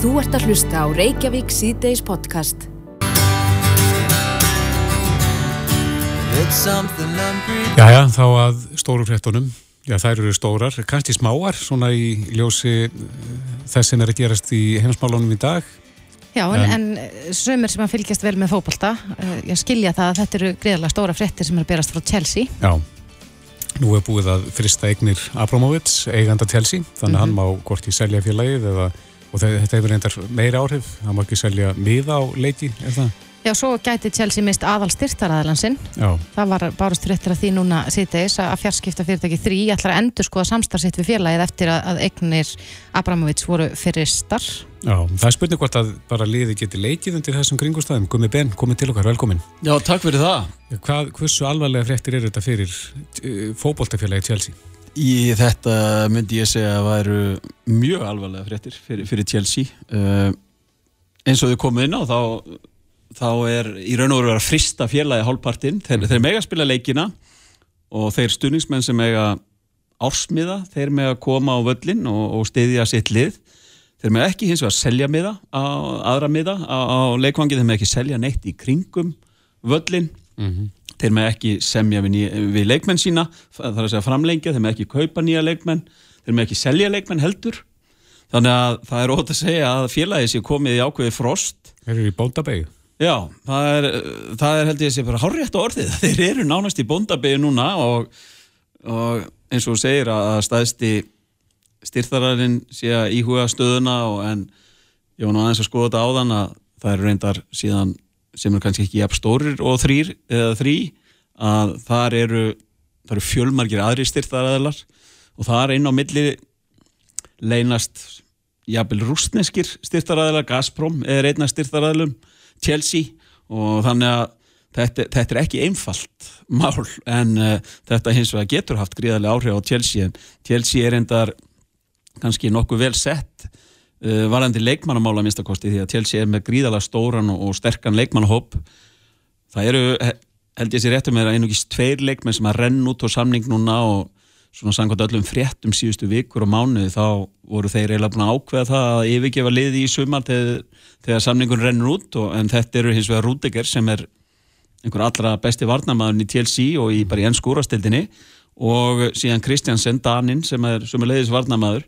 Þú ert að hlusta á Reykjavík síðdeis podcast. Jæja, þá að stóru fréttunum. Já, þær eru stórar, kannski smáar, svona í ljósi eh, þess sem er að gerast í heimsmálunum í dag. Já, en, en, en sömur sem að fylgjast vel með fókbalta, uh, ég skilja það að þetta eru greiðlega stóra fréttir sem er að berast frá Chelsea. Já, nú er búið að frista eignir Abramovits, eiganda Chelsea, þannig að mm -hmm. hann má gorti selja félagið eða, og þetta hefur reyndar meira áhrif, hann má ekki selja miða á leiki, er það? Já, svo gæti Chelsea mist aðal styrtaraðalansinn. Það var bárust fréttir að því núna síðdeis að fjarskipta fyrirtæki þrý ætlar að endur skoða samstarfsitt við félagið eftir að eignir Abramovic voru fyrirstar. Já, það er spurning hvort að bara liði geti leikið undir þessum kringustæðum. Gumi Ben, komið til okkar, velkomin. Já, takk fyrir það. Hvað, hversu alvarlega fréttir eru þetta fyrir uh, fókbóltafélagið Chelsea? Í þetta myndi ég segja að væru mjög alvarlega fréttir fyrir, fyrir Chelsea. Uh, eins og þau komið inn á þá þá er í raun og veru að frista félagi hálfpartinn, þeir, þeir mega spila leikina og þeir stuðningsmenn sem mega ársmiða, þeir mega koma á völlin og, og stiðja sitt lið. Þeir mega ekki hins vegar selja miða á aðra miða á, á leikvangi þeir mega ekki selja neitt í kringum völlin mm -hmm. Þeir mega ekki semja við, ný, við leikmenn sína það er að segja framlengja, þeir mega ekki kaupa nýja leikmenn þeir mega ekki selja leikmenn heldur. Þannig að það er ótt að segja að félagi sé komið í ákveði frost. Þeir eru í bóndabægu Já, það er, það er held ég að sé bara hárrétt á orðið. Þeir eru nánast í bondabegi núna og, og eins og segir að staðsti styrþararinn sé að íhuga stöðuna og en ég var nú aðeins að skoða þetta á þann að það eru reyndar síðan sem er kannski ekki jafn stórir og þrýr eða þrý að þar eru, það eru fjölmargir aðri styrþaraðilar og þar inn á milli leynast jafnvel rústneskir styrþaraðilar, Gazprom er einna styrþaraðilum Chelsea og þannig að þetta, þetta er ekki einfalt mál en uh, þetta hins vegar getur haft gríðarlega áhrif á Chelsea en Chelsea er endar kannski nokkuð vel sett uh, varandi leikmannamála minnstakosti því að Chelsea er með gríðarlega stóran og, sterkan leikmannahóp. Það eru held ég sér réttum með einugist tveir leikmenn sem að renn út á samning núna og svona sangkvæmt öllum fréttum síðustu vikur og mánuði þá voru þeir eiginlega búin að ákveða það að yfirgefa liði í sumar þegar, þegar samningun rennur út og, en þetta eru hins vegar Rúdeger sem er einhver allra besti varnamæðurinn í TLC og í bara í ennskúrastildinni og síðan Kristjansen Danin sem er, er leiðis varnamæður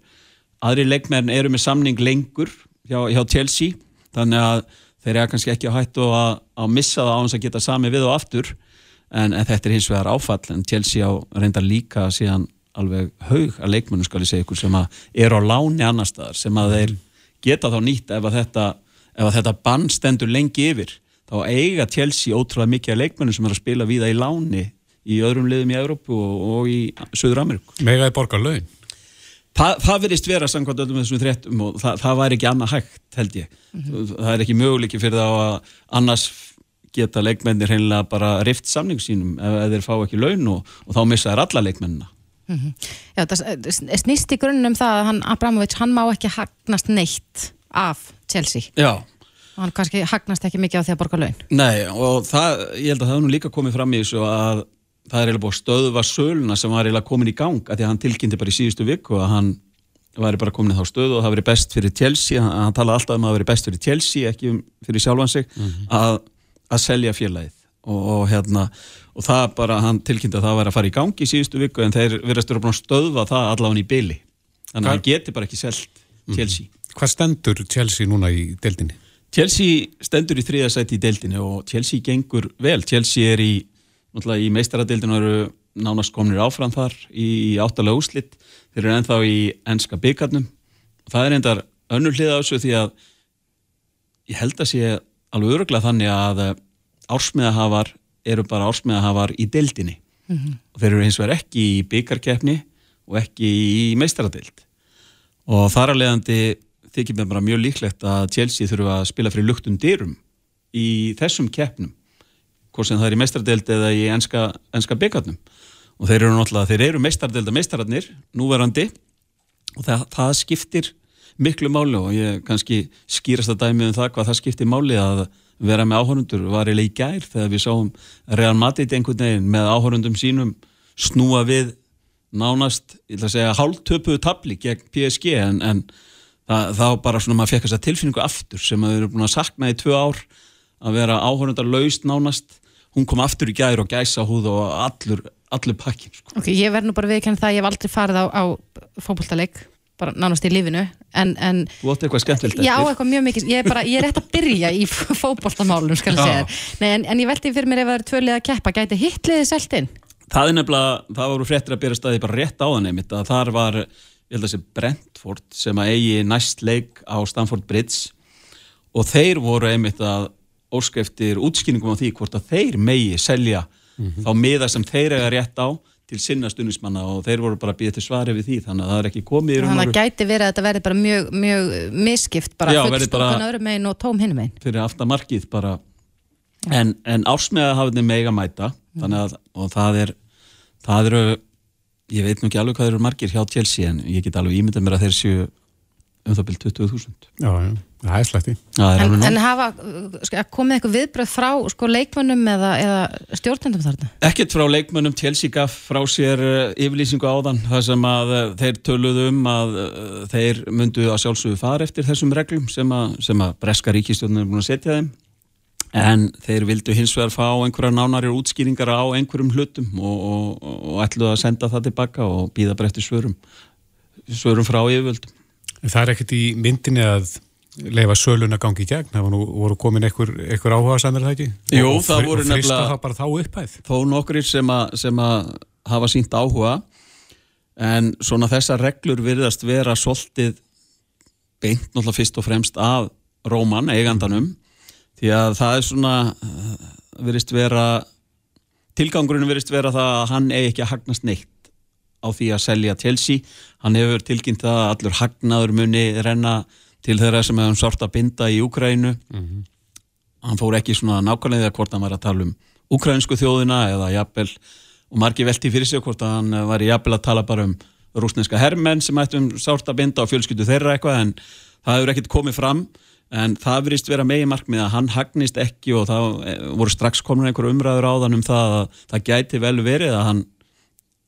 aðri leikmenn eru með samning lengur hjá, hjá TLC þannig að þeir eru kannski ekki að hættu að, að missa það á hans að geta sami við og aftur en, en þetta er hins vegar áfall en Chelsea á reyndar líka síðan alveg haug að leikmennu skal ég segja ykkur sem að er á láni annar staðar sem að þeir geta þá nýtt ef að þetta, þetta bann stendur lengi yfir þá eiga Chelsea ótrúlega mikið að leikmennu sem er að spila víða í láni í öðrum liðum í Európu og, og í Söður Ameríku. Megaði borgar laun? Þa, það verist vera samkvæmt öllum þessum þrettum og það, það væri ekki annað hægt held ég. Mm -hmm. Það er ekki möguleiki fyrir þá að annars geta leikmennir hreinlega bara rift samning sínum ef, ef þeir fá ekki laun og, og þá missa þær alla leikmennina. Mm -hmm. Já, það snýst í grunnum það að hann, Abramovic, hann má ekki hagnast neitt af Chelsea. Já. Og hann kannski hagnast ekki mikið á því að borga laun. Nei, og það, ég held að það nú líka komið fram í þessu að það er eiginlega búið stöðva söluna sem var eiginlega komin í gang að því að hann tilkynnti bara í síðustu viku að hann væri bara komin í þá stöðu og það veri best fyrir Chelsea, hann, hann talaði alltaf um að það veri best fyrir Chelsea, ekki fyrir sjálfan sig, mm -hmm. að að selja félagið og, og hérna og það bara, hann tilkynnti að það væri að fara í gangi í síðustu viku en þeir verðast að stöðva það allavega í byli þannig að það geti bara ekki selgt mhm. Chelsea. Mm. Hvað stendur Chelsea núna í deildinni? Chelsea stendur í þriðasæti í deildinni og Chelsea gengur vel. Chelsea er í, í meistaradeildinu og eru nánast komnir áfram þar í, í áttalega úslitt. Þeir eru ennþá í ennska byggarnum. Það er endar önnur hlið á þessu því að ég held að sé alveg öruglega þannig að ársmiðahafar eru bara ársmiðahafar í deildinni mm -hmm. og þeir eru hins vegar ekki í byggarkeppni og ekki í meistaradeild og þar að leiðandi þykir mér bara mjög líklegt að Chelsea þurfa að spila fyrir luktum dyrum í þessum keppnum hvort sem það er í meistaradeild eða í enska, enska byggarnum og þeir eru náttúrulega, þeir eru meistaradeilda meistaradnir núverandi. Og það, það skiptir miklu máli og ég kannski skýrast að dæmi um það hvað það skiptir máli að vera með áhörundur var eiginlega í gær þegar við sáum Real Madrid einhvern veginn með áhörundum sínum snúa við nánast, ég ætla að segja hálftöpuðu tabli gegn PSG en, en það, þá bara svona maður fekk þess að tilfinningu aftur sem að við erum búin að sakna í tvö ár að vera áhörundar laust nánast hún kom aftur í gæri og gæsa húð og allur, allur pakkin sko. Ok, ég verð nú bara viðkennið það að ég hef aldrei farið á, á fókbóltaleik bara nánast í lífinu en, en, Þú átti eitthvað skemmtilegt Já, eitthvað mjög mikið, ég er bara, ég er rétt að byrja í fókbóltamálum, skal ég segja Nei, en, en ég veldi fyrir mér ef það er tvölið að keppa gæti hitliðið seltinn? Það er nefnilega, það voru fréttir að byrja staði bara rétt á það nefnitt að þar var, ég held að sé Brentford sem að eigi næst leik á Stamford Bridge og þeir voru einmitt að óskeftir útskýningum á því hvort að þeir megi selja mm -hmm. þá miða sem þeir eiga rétt á til sinna stundismanna og þeir voru bara býða til svari við því þannig að það er ekki komið í raun og Þannig að það gæti verið að þetta verði bara mjög, mjög miskipt, bara fullstokkan öðrum megin og tóm hinn megin. Fyrir aftamarkið bara, en, en ásmega hafið þið mega mæta, þannig að og það er, það eru ég veit nú ekki alveg hvað eru margir hjá Chelsea en ég get alveg ímyndað mér að þeir séu um það byrjum 20.000 Já, já, það er slætti En, en hafa, sko, komið eitthvað viðbröð frá sko, leikmönnum eða, eða stjórnendum þarna? Ekkert frá leikmönnum, Chelsea gaf frá sér uh, yfirlýsingu áðan, það sem að uh, þeir töluðu um að uh, þeir myndu að sjálfsögðu fara eftir þessum reglum sem að, sem að Breska ríkistjórnum er búin að setja þeim. En þeir vildu hins vegar fá einhverja nánarir útskýringar á einhverjum hlutum og, og, og ætluðu að senda það tilbaka og býða bara eftir svörum svörum frá yfirvöldum. Það er ekkert í myndinni að leifa sölun að gangi í gegn, það voru komin einhver, einhver áhuga samir það ekki? Jú, og það voru nefnilega... Þó nokkur sem, sem að hafa sínt áhuga, en svona þessar reglur virðast vera svolítið beint náttúrulega fyrst og fremst af Róman, eigandanum, því að það er svona, virðist vera, tilgangurinn virðist vera það að hann eigi ekki að hagnast neitt á því að selja Chelsea hann hefur tilkynnt að allur hagnaður muni renna til þeirra sem hefum sárt að binda í Úkrænu mm -hmm. hann fór ekki svona nákvæmlega hvort hann var að tala um úkrænsku þjóðina eða jafnvel og margi velti fyrir sig hvort hann var jafnvel að tala bara um rúsneska herrmenn sem ættum sárt að binda á fjölskyldu þeirra eitthvað en það hefur ekkert komið fram en það verist vera megi markmið að hann hagnist ekki og það eh, voru strax komin einhver umræður á þann um það að það gæti vel verið að hann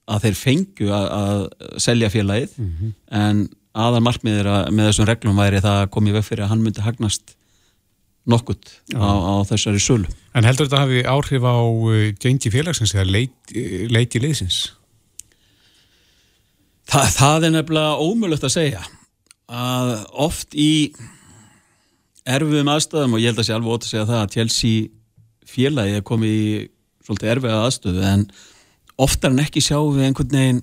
að þeir fengju að, að selja félagið mm -hmm. en aðal markmiðir að, með þessum reglum væri það komið veg fyrir að hann myndi hagnast nokkurt á, á þessari sölu. En heldur þetta hafi áhrif á uh, gengi félagsins eða leit, leiti liðsins? Þa, það er nefnilega ómulögt að segja að oft í erfiðum aðstöðum og ég held að sé alveg ótt að segja það að Chelsea félagi er komið í svolítið erfiða aðstöðu en oftar en ekki sjáum við einhvern veginn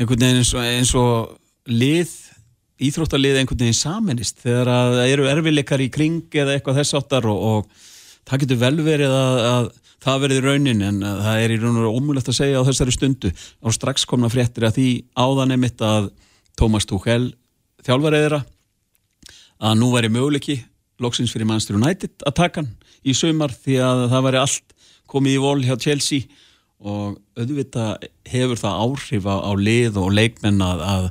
einhvern veginn eins og, eins og lið, íþróttalið einhvern veginn saminist þegar að það eru erfileikar í kring eða eitthvað þess áttar og, og það getur vel verið að, að það verði raunin en það er í raun og raun ómulett að segja á þessari stundu. Á strax komna fréttir að því áðan er mitt að Tómas Tuchel þjálfariðra að nú væri möguleiki loksins fyrir Manchester United að taka hann í sömar því að það væri allt komið í vol hjá Chelsea og auðvitað hefur það áhrif á, á lið og leikmenn að, að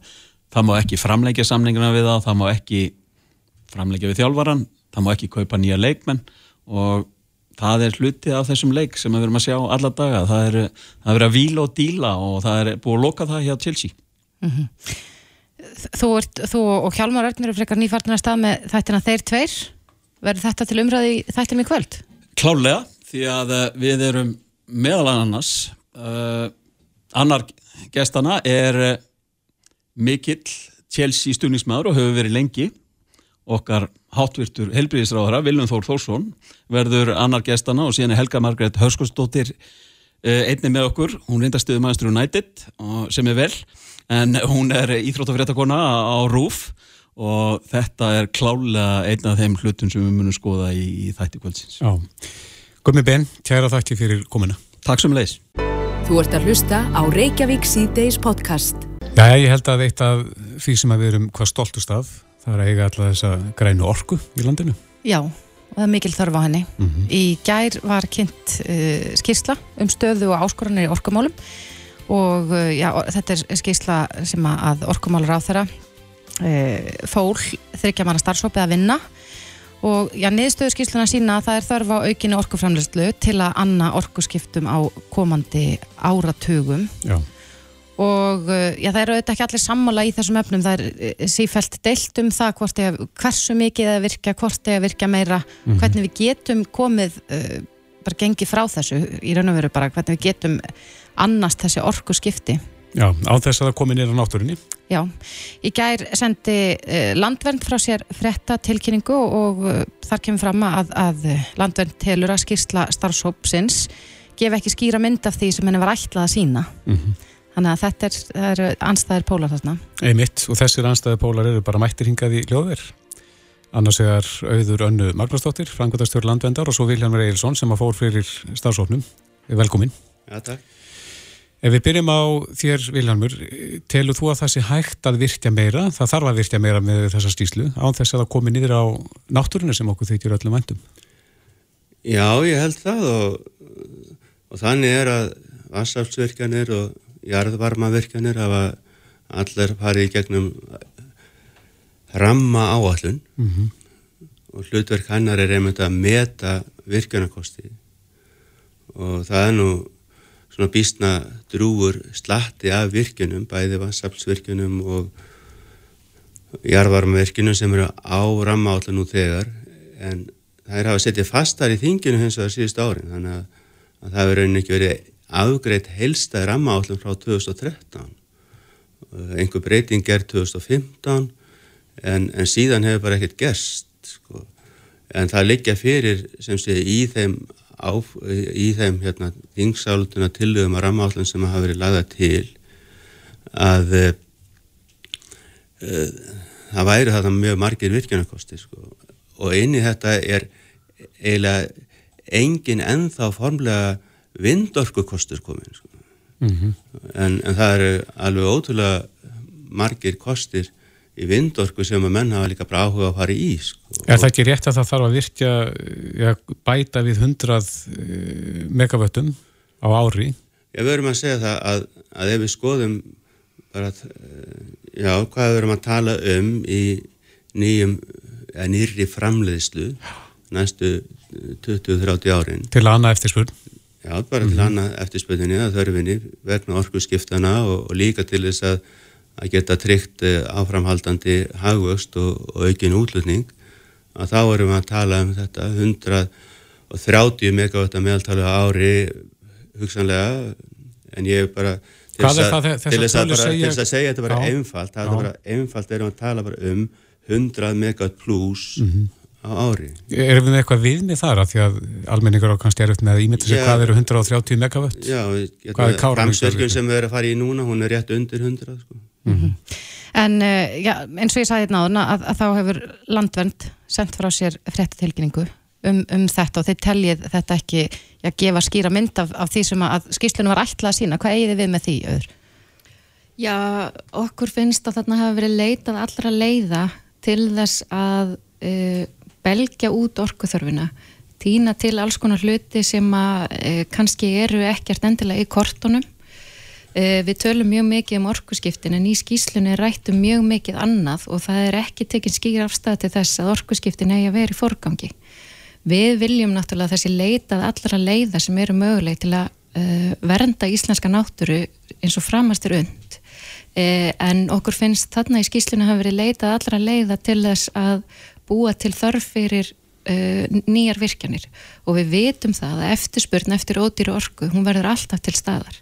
það má ekki framleggja samlingina við það, það má ekki framleggja við þjálfvaran, það má ekki kaupa nýja leikmenn og það er hluti af þessum leik sem við verum að sjá alla daga, það er að vera vila og díla og það er búið að loka það hjá Chelsea mm -hmm. þú, ert, þú og Hjalmar Örnir er frekar nýfartin að stað með þættina þeir tveir verður þetta til umræði þættin í kvöld? Klálega, því að eh, við erum meðal annars uh, annar gestana er uh, mikill Chelsea stuðnismæður og hefur verið lengi okkar hátvirtur helbriðisráðara Viljum Þór Þórsson verður annar gestana og síðan er Helga Margret Hörskostóttir einni með okkur, hún reyndar stuðið Manchester United sem er vel en hún er íþróttafréttakona á RÚF og þetta er klálega einn af þeim hlutum sem við munum skoða í, í þætti kvöldsins Já Gumi Ben, kæra þakki fyrir komina. Takk sem leis. Þú ert að hlusta á Reykjavík C-Days podcast. Já, ég held að eitt af því sem við erum hvað stoltust af, það er að eiga alltaf þessa grænu orku í landinu. Já, og það er mikil þörf á henni. Mm -hmm. Í gær var kynnt uh, skýrsla um stöðu og áskoranir í orkumálum og uh, já, þetta er skýrsla sem að orkumálur á þeirra uh, fól þryggja manna starfsópið að vinna og já, niðurstöðu skýrsluna sína að það er þörf á aukinu orkuframleyslu til að anna orkuskiptum á komandi áratugum já. Og uh, já, það eru auðvitað ekki allir sammála í þessum öfnum, það er uh, sífælt deilt um það hvort ég, hversu mikið það virka, hvort ég virka meira, mm -hmm. hvernig við getum komið, uh, bara gengið frá þessu í raun og veru bara, hvernig við getum annast þessi orku skipti. Já, á þess að það komi nýra náttúrinni. Já, í gær sendi uh, Landvernd frá sér fretta tilkynningu og uh, þar kemur fram að, að Landvernd telur að skýrsla starfsópsins gef ekki skýra mynd af því sem henni var ætlað að sína. Mm -hmm. Þannig að þetta er, er anstæðir pólar þarna. Einmitt og þessir anstæðir pólar eru bara mættir hingað í hljóðverð. Annars er auður önnu Magnúsdóttir, frangvöldastjóri landvendar og svo Vilhelmur Eilsson sem að fór fyrir stafsóknum. Velkomin. Já, takk. Ef við byrjum á þér, Vilhelmur, telur þú að það sé hægt að virkja meira? Það þarf að virkja meira með þessa stíslu án þess að það komi nýður á náttúrinu sem okkur þykir öllum vendum. Já, ég held það og, og þannig er að vassaftsvirkjanir og jarðvarmavirkjanir hafa allar farið í gegnum ramma áallun mm -hmm. og hlutverk hannar er einmitt að meta virkjanakosti og það er nú svona býstna drúur slatti af virkjunum, bæði vassaflsvirkjunum og jarðvarmavirkjunum sem eru á ramma áallun nú þegar. En að hafa settið fastar í þinginu hins vegar síðust árin þannig að, að það verður ekki verið afgreitt helsta ramma áallum frá 2013 einhver breyting gerð 2015 en, en síðan hefur bara ekkert gerst sko. en það liggja fyrir sem sé í þeim á, í þeim hérna þingsálutuna tilugum að ramma áallum sem hafa verið lagða til að uh, uh, það væri þetta mjög margir virkjanakosti sko. og inn í þetta er eiginlega engin ennþá formlega vindorku kostur komin sko. mm -hmm. en, en það eru alveg ótrúlega margir kostir í vindorku sem að menn hafa líka bara áhuga að fara í sko. Er það ekki rétt að það þarf að virkja ja, bæta við 100 eh, megavöttum á ári? Já, við verum að segja það að, að ef við skoðum bara, eh, já, hvað við verum að tala um í nýjum, eða nýri framleiðslu næstu 20-30 árin. Til að annað eftirspurn? Já, bara til hana mhm. eftirspöðinni að þörfinni vegna orkuskiptana og, og líka til þess að, að geta tryggt eh, áframhaldandi hagvöxt og, og aukin útlutning að þá erum við að tala um þetta 130 megawatt meðaltali ári hugsanlega en ég er bara til þess að, til þess að, segja... að segja þetta bara einfalt, það er bara einfalt erum við að tala bara um 100 megawatt pluss mm -hmm á ári. Erum við eitthvað viðmið þar að því að almenningur á kannski er upp með að ímynda sig hvað eru 130 megavött? Já, framsverkjum sem við erum að fara í núna, hún er rétt undir 100 sko. Mm -hmm. En uh, já, eins og ég sagði hérna áðurna að, að þá hefur landvernd sendt frá sér fréttatilkynningu um, um þetta og þeir teljið þetta ekki að gefa skýra mynd af, af því sem að skýslunum var ætlað að sína. Hvað eigið við með því öður? Já, okkur finnst að þarna hafa verið leitað allra leiða til þess að uh, belgja út orkuþörfina týna til alls konar hluti sem að e, kannski eru ekkert endilega í kortunum. E, við tölum mjög mikið um orkuskiptin en í skýslunni rættum mjög mikið annað og það er ekki tekinn skýr afstæð til þess að orkuskiptin eigi að vera í forgangi. Við viljum náttúrulega þessi leitað allra leiða sem eru möguleg til að e, vernda íslenska náttúru eins og framast er und en okkur finnst þarna í skýslunni hafa verið leitað allra leiða til þess að búa til þörf fyrir uh, nýjar virkjanir og við vitum það að eftirspurn eftir ódýru orku, hún verður alltaf til staðar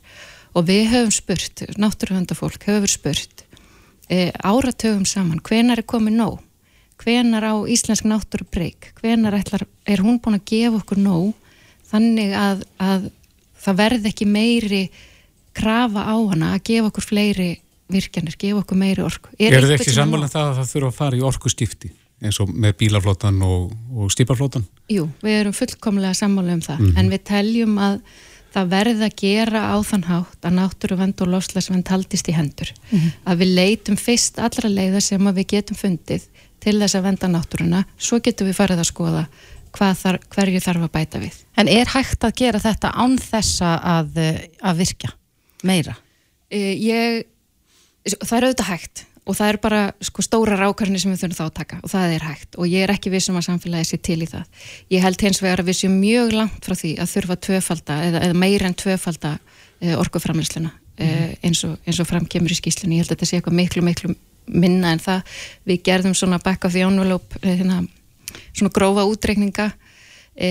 og við höfum spurt, náttúruhöndafólk höfum spurt uh, áratöfum saman, hvenar er komið nóg? Hvenar á Íslensk náttúru breyk? Hvenar ætlar, er hún búin að gefa okkur nóg þannig að, að það verði ekki meiri krafa á hana að gefa okkur fleiri virkjanir, gefa okkur meiri orku. Er, er það ekki samanlega það að það þurfa að fara í orku stifti? Eins og með bílaflótan og, og stýparflótan? Jú, við erum fullkomlega sammála um það, mm -hmm. en við teljum að það verði að gera á þann hátt að náttúruvend og loslasvend haldist í hendur. Mm -hmm. Að við leitum fyrst allra leiða sem við getum fundið til þess að venda náttúruna, svo getum við farið að skoða þar, hverju þarf að bæta við. En er hægt að gera þetta án þessa að, að virka meira? Uh, ég, það er auðvitað hægt og það er bara sko stóra rákarnir sem við þurfum þá að taka og það er hægt og ég er ekki vissum að samfélagi sé til í það. Ég held hins vegar að við séum mjög langt frá því að þurfa tvöfalda eða, eða meir en tvöfalda e, orkuframleysluna mm. eins, og, eins og framkemur í skýslunni, ég held að þetta sé eitthvað miklu, miklu minna en það við gerðum svona back of the envelope hérna, svona grófa útreikninga e,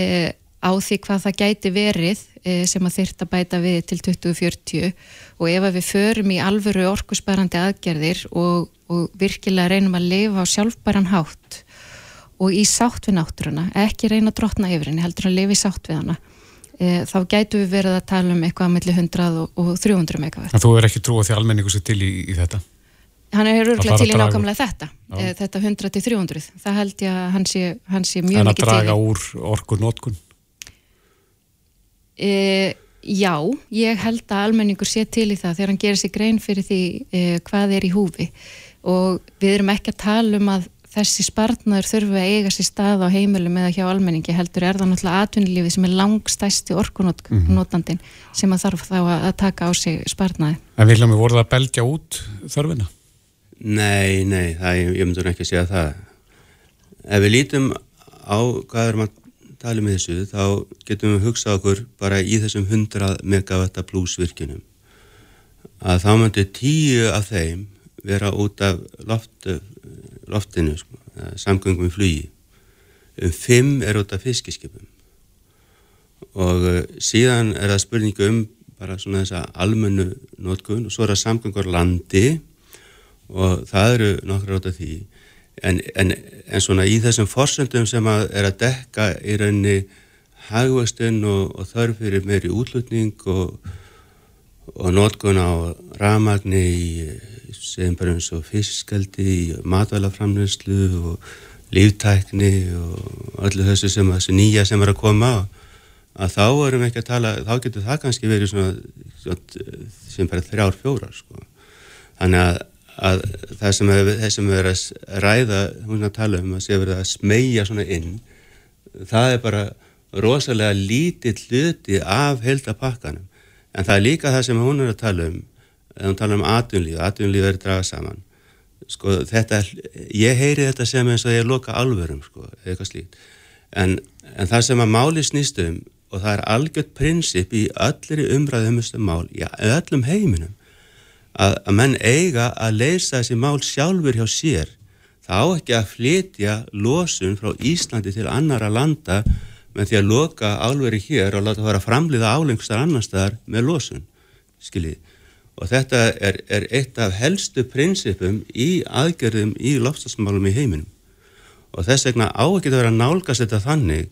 á því hvað það gæti verið e, sem að þyrta bæta við til 2040 og ef við förum í alvöru orkusbærandi aðgerðir og, og virkilega reynum að lifa á sjálfbæran hátt og í sátt við náttúruna, ekki reyna að drotna yfir henni, heldur að lifa í sátt við hana e, þá gætu við verið að tala um eitthvað mellir 100 og, og 300 megawatt. En þú er ekki trú á því almenningu sér til í, í þetta? Hann er öruglega til í nákvæmlega þetta, e, þetta 100 til 300, það held ég að hann sé, hann sé mjög mikið til. En að draga úr orkur nótkun? E, já, ég held að almenningur sé til í það þegar hann gerir sig grein fyrir því e, hvað er í húfi og við erum ekki að tala um að þessi spartnaður þurfu að eiga sér stað á heimilum eða hjá almenningi heldur er það náttúrulega atvinnulífi sem er langstæsti orkunótandin mm -hmm. sem að þarf þá að taka á sig spartnaði. En viljum við voru það að belgja út þörfina? Nei, nei, það, ég, ég myndur ekki að segja það. Ef við lítum á hvað erum að tala með um þessu þá getum við hugsað okkur bara í þessum 100 megawatta pluss virkinum að þá myndir tíu af þeim vera út af loftu loftinu sko, samgöngum í flugi. Um fimm er út af fiskiskipum. Og uh, síðan er það spurningu um bara svona þessa almennu nótkun og svo er það samgöngur landi og það eru nokkur út af því en, en, en svona í þessum forsöndum sem að er að dekka í rauninni hagvastun og, og þörf fyrir meiri útlutning og, og nótkun á ramagni í segjum bara eins og fiskaldi, matvælaframnæslu og líftækni og öllu þessu sem þessu nýja sem er að koma að þá erum við ekki að tala, þá getur það kannski verið svona, svona sem bara þrjár fjórar sko. Þannig að, að það sem við erum að ræða, hún er að tala um að sé verið að smegja svona inn, það er bara rosalega lítið hluti af heldapakkanum. En það er líka það sem hún er að tala um ef við tala um atvinnlíf, atvinnlíf er að draga saman sko þetta, ég heyri þetta sem eins og ég loka alvörum sko, eitthvað slíkt en, en það sem að máli snýst um og það er algjört prinsip í öllir umræðum um mál, í öllum heiminum að, að menn eiga að leysa þessi mál sjálfur hjá sér. Þá ekki að flytja losun frá Íslandi til annara landa með því að loka álveri hér og láta það að framliða álengstar annar staðar með losun skiljið og þetta er, er eitt af helstu prinsipum í aðgerðum í lofstafsmálum í heiminum. Og þess vegna á ekki að vera nálgast þetta þannig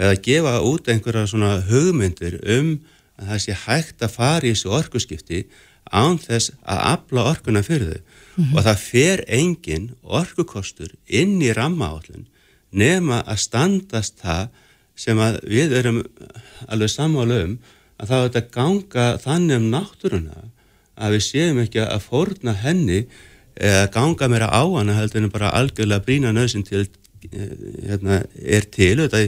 eða gefa út einhverja svona hugmyndir um að það sé hægt að fara í þessu orkuskipti án þess að afla orkuna fyrir þau. Mm -hmm. og það fer engin orkukostur inn í rammaállun nema að standast það sem við erum alveg samála um að það er að ganga þannig um náttúruna að við séum ekki að forna henni eða ganga meira á hana heldur en bara algjörlega brína nöðsinn til eh, hérna, er til. Þetta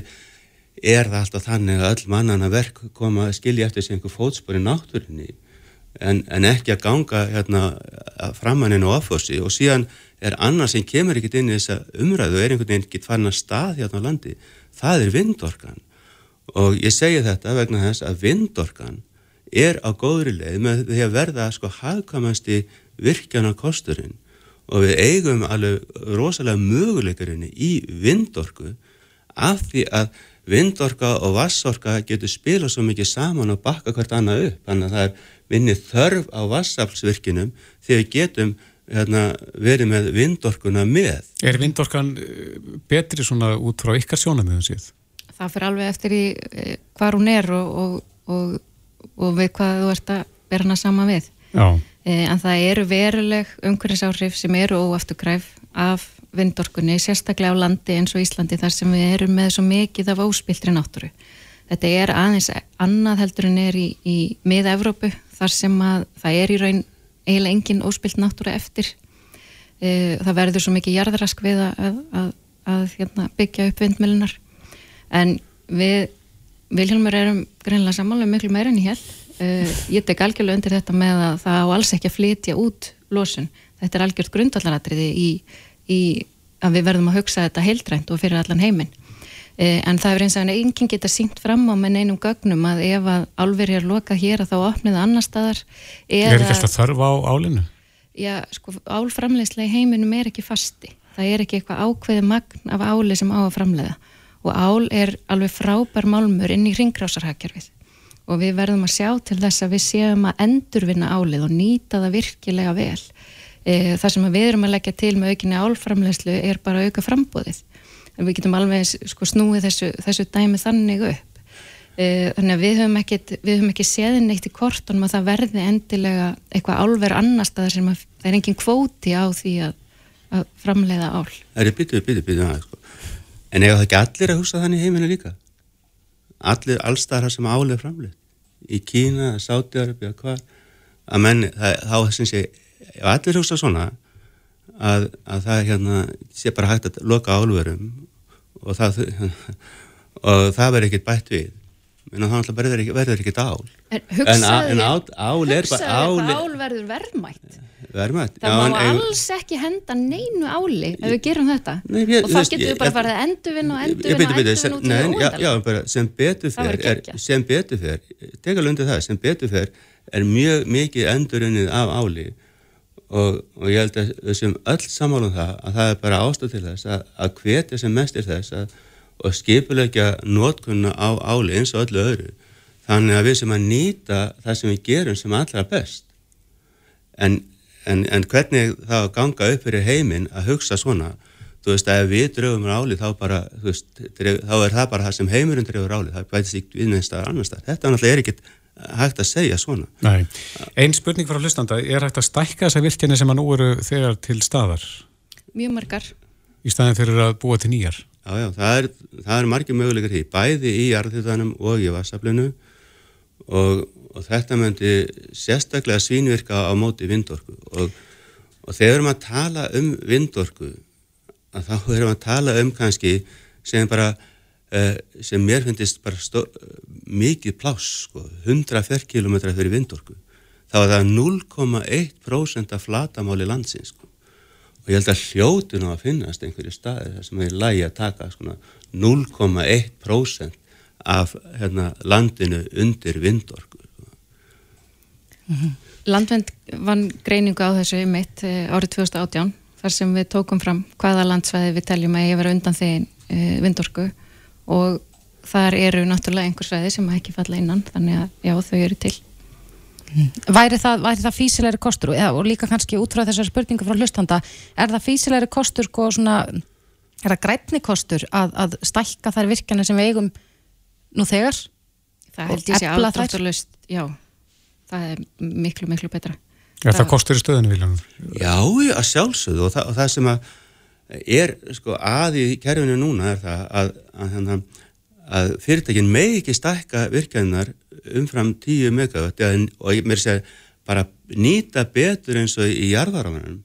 er það alltaf þannig að öll mannana verk koma að skilja eftir sig einhver fótspor í náttúrinni en, en ekki að ganga hérna, framanninu og affórsi og síðan er annað sem kemur ekkert inn í þessa umræðu og er einhvern veginn ekki fann að stað hérna á landi, það er vindorkan. Og ég segi þetta vegna þess að vindorkan er á góðri leið með því að verða sko hagkamasti virkjana kosturinn og við eigum alveg rosalega möguleikarinni í vindorku af því að vindorka og vassorka getur spila svo mikið saman og bakka hvert annað upp. Þannig að það er minni þörf á vassaflsvirkinum því við getum hérna, verið með vindorkuna með. Er vindorkan eh, betri svona út frá ykkar sjónum eða síð? Það fyrir alveg eftir í eh, hvað hún er og, og, og og við hvað þú ert að vera hana sama við e, en það eru veruleg umhverfisáhrif sem eru óafturkræf af vindorkunni, sérstaklega á landi eins og Íslandi þar sem við erum með svo mikið af óspiltri náttúru þetta er aðeins annað heldur en er í, í miða-Evrópu þar sem að það er í raun eiginlega engin óspilt náttúra eftir e, það verður svo mikið jarðrask við að, að, að, að hérna, byggja upp vindmjölunar en við Vilhelmur erum greinlega sammála miklu meira enn ég held. Uh, ég tek algjörlega undir þetta með að það á alls ekki að flytja út losun. Þetta er algjört grundvallaratriði í, í að við verðum að hugsa þetta heildrænt og fyrir allan heiminn. E, en það er eins og enginn geta sínt fram á með neinum gögnum að ef að álveri er lokað hér að þá opnið annar staðar Er ekki alltaf þörf á álinu? Já, sko, álframlegslega í heiminum er ekki fasti. Það er ekki eitthvað ákveði magn af áli sem á að framlega og ál er alveg frábær málmur inn í ringgrásarhagjarfið og við verðum að sjá til þess að við séum að endurvinna álið og nýta það virkilega vel. E, það sem við erum að leggja til með aukinni álframlegslu er bara auka frambóðið en við getum alveg sko, snúið þessu, þessu dæmi þannig upp. E, þannig að við höfum ekki, ekki séðin eitt í kortunum að það verði endilega eitthvað álver annar staðar sem að, það er engin kvóti á því að, að framleiða ál. Það er byttuð, byttuð, byttuð sko. en ef það ekki allir að hugsa þannig heiminu líka? Allir allstaðar sem álið framleið í Kína, Sátiarabia, hvað? Að menn, þá syns ég ef allir hugsa svona að, að það hérna sé bara hægt að loka álverum og það og það verður ekkert bætt við. En það verður ekkert ál. En en, en ál er bara ál, ál verður verðmætt. Verðmætt það já, má en, alls ekki henda neinu áli ef við gerum þetta. Nei, ég, og þá getur við bara farið að endurvinna og endurvinna og endurvinna út í það óendal sem betur fer sem betur það sem betur fer er mjög mikið endurinnið af áli og, og ég held að sem öll samála um það að það er bara ástæð til þess að, að hvetja sem mest er þess að, og skipulegja nótkunna á áli eins og öllu öðru. Þannig að við sem að nýta það sem við gerum sem allra best. En en, en hvernig það ganga upp fyrir heiminn að hugsa svona? Þú veist að ef við dröfum ráli þá bara veist, dref, þá er það bara það sem heimurinn dröfur ráli, það bætist ekki við neins staðar annar stað, þetta er náttúrulega ekkit hægt að segja svona. Nei, einn spurning frá hlustanda, er hægt að stækka þessar virkjani sem að nú eru þegar til staðar? Mjög margar. Í staðin fyrir að búa til nýjar? Já, já, það er, það er margir möguleikar því, bæði í jarðhjóðanum og í vassaflinu og og þetta myndi sérstaklega svínvirka á móti vindorku og, og þegar við erum að tala um vindorku að þá erum við að tala um kannski sem bara sem mér finnist bara mikið pláss sko, 100 ferrkilometra fyrir vindorku þá er það 0,1% af flatamáli landsins sko. og ég held að hljótun á að finnast einhverju staði þar sem er lægi að taka sko, 0,1% af hérna, landinu undir vindorku Mm -hmm. Landvend vann greiningu á þessu mitt eh, árið 2018 þar sem við tókum fram hvaða landsvæði við teljum að ég vera undan þegar e, vindorku og þar eru náttúrulega einhver svæði sem ekki falla innan þannig að já þau eru til mm. Væri það, væri það físilegri kostur ja, og líka kannski út frá þessar spurningu frá hlustanda, er það físilegri kostur og sko, svona, er það grætni kostur að, að stælka þær virkjana sem við eigum nú þegar? Það held ég sé aldrei já það er miklu, miklu betra. Já, það, það kostur í stöðinu, Viljan. Já, að sjálfsögðu og það, og það sem að er sko að í kerfinu núna er það að, að, að, að fyrirtækin megi ekki stækka virkjaðinar umfram 10 megawatt og ég mér segja bara nýta betur eins og í jarðarámanum.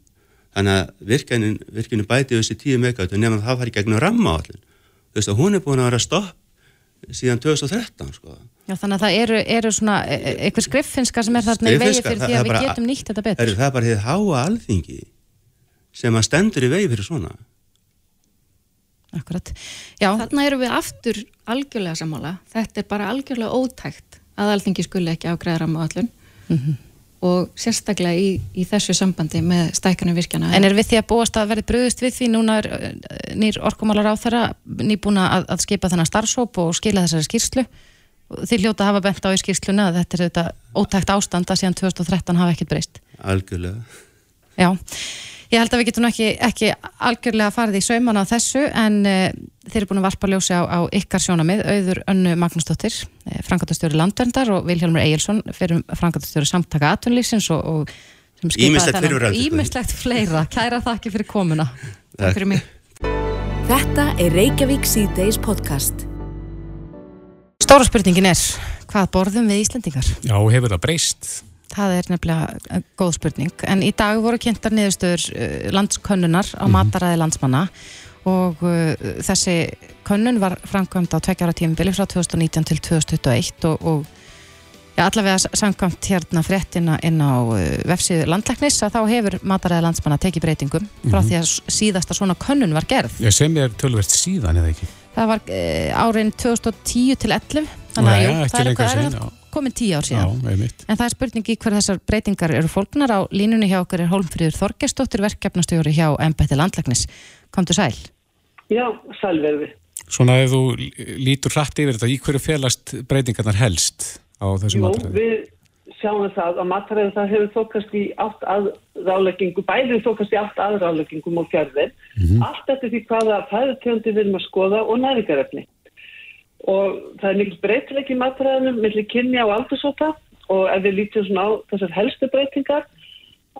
Þannig að virkjanu bæti þessi 10 megawatt og nefnum að það fari gegnum rammaállin. Þú veist að hún er búin að vera stopp síðan 2013 sko. Já, þannig að það eru, eru svona e, e, eitthvað skriffinska sem er þarna í vegi fyrir því að við getum nýtt þetta betur. Er, það er bara því háa alþingi sem að stendur í vegi fyrir svona. Akkurat. Já. Þannig eru við aftur algjörlega sammála. Þetta er bara algjörlega ótækt að alþingi skuli ekki ágræða rammaðallun mm -hmm. og sérstaklega í, í þessu sambandi með stækanu virkjana. En er við því að búast að verði bröðust við því núna er nýr orkumálar á þeirra nýbúna að, að skipa þennan starfsóp og skila þessari skýrslu? Þið hljóta að hafa bent á í skýrsluna að þetta er þetta ótækt ástanda síðan 2013 hafa ekkert breyst. Algjörlega. Já, ég held að við getum ekki, ekki algjörlega farið í sauman á þessu en uh, þeir eru búin að varpa ljósi á, á ykkar sjónamið, auður önnu Magnúsdóttir, eh, frangatastjóri landverndar og Vilhelmur Egilson fyrir frangatastjóri samtaka atvinnlýsins og, og sem skipa ímislegt fleira. Kæra þakki fyrir komuna. Takk fyrir mig. Þetta er Reykjavík C-Days podcast. Stóra spurningin er, hvað borðum við Íslandingar? Já, hefur það breyst? Það er nefnilega eh, góð spurning, en í dag voru kynntar niðurstöður eh, landskönnunar á -hmm. mataræði landsmanna og uh, þessi könnun var framkvæmd á tveggjára tímubili frá 2019 til 2021 og, og Já, allavega samkvæmt hérna fréttina inn á vefsíðu landlæknis að þá hefur mataræða landsmanna tekið breytingum frá -hmm. því að síðasta svona könnun var gerð. Já, sem er tölvert síðan eða ekki? Það var uh, árin 2010 til 11, þannig að jú, það er eitthvað komin 10 ár síðan. Já, en það er spurningi hver þessar breytingar eru fólknar á línunni hjá okkur er Hólmfríður Þorgestóttir verkefnastjóri hjá Embætti landlæknis. Komdu sæl. Já, sælverði. Svona ef þú lítur hrætt yfir þetta, í hverju félast breytingarnar helst? á þessu matræði? Jú, við sjáum það að matræði það hefur þókast í átt aðráleggingu, bæðið þókast í átt aðráleggingum og fjörðir, mm -hmm. allt eftir því hvaða fæðutjöndi við erum að skoða og næringarefni. Og það er mikil breytileg í matræðinum millir kynja og aldursóta og ef við lítum svona á þessar helstu breytingar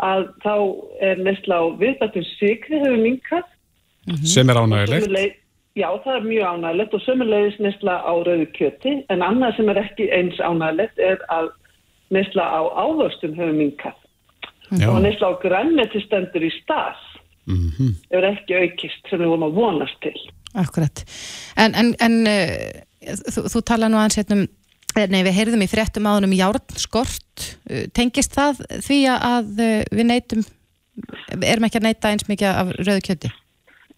að þá er nesla á viðbættum sigri hefur minkað. Mm -hmm. Sem er ánægilegt. Já, það er mjög ánægilegt og sömulegis nesla á rauðu kjöti en annað sem er ekki eins ánægilegt er að nesla á ávöxtum hefur minkað og nesla á grænmeti stendur í stað mm -hmm. er ekki aukist sem við vorum að vonast til. Akkurat. En, en, en uh, þú, þú tala nú aðeins hérna um, eh, nei við heyrðum í fréttum áðunum járnskort, uh, tengist það því að uh, við neytum, erum ekki að neyta eins mikið af rauðu kjöti?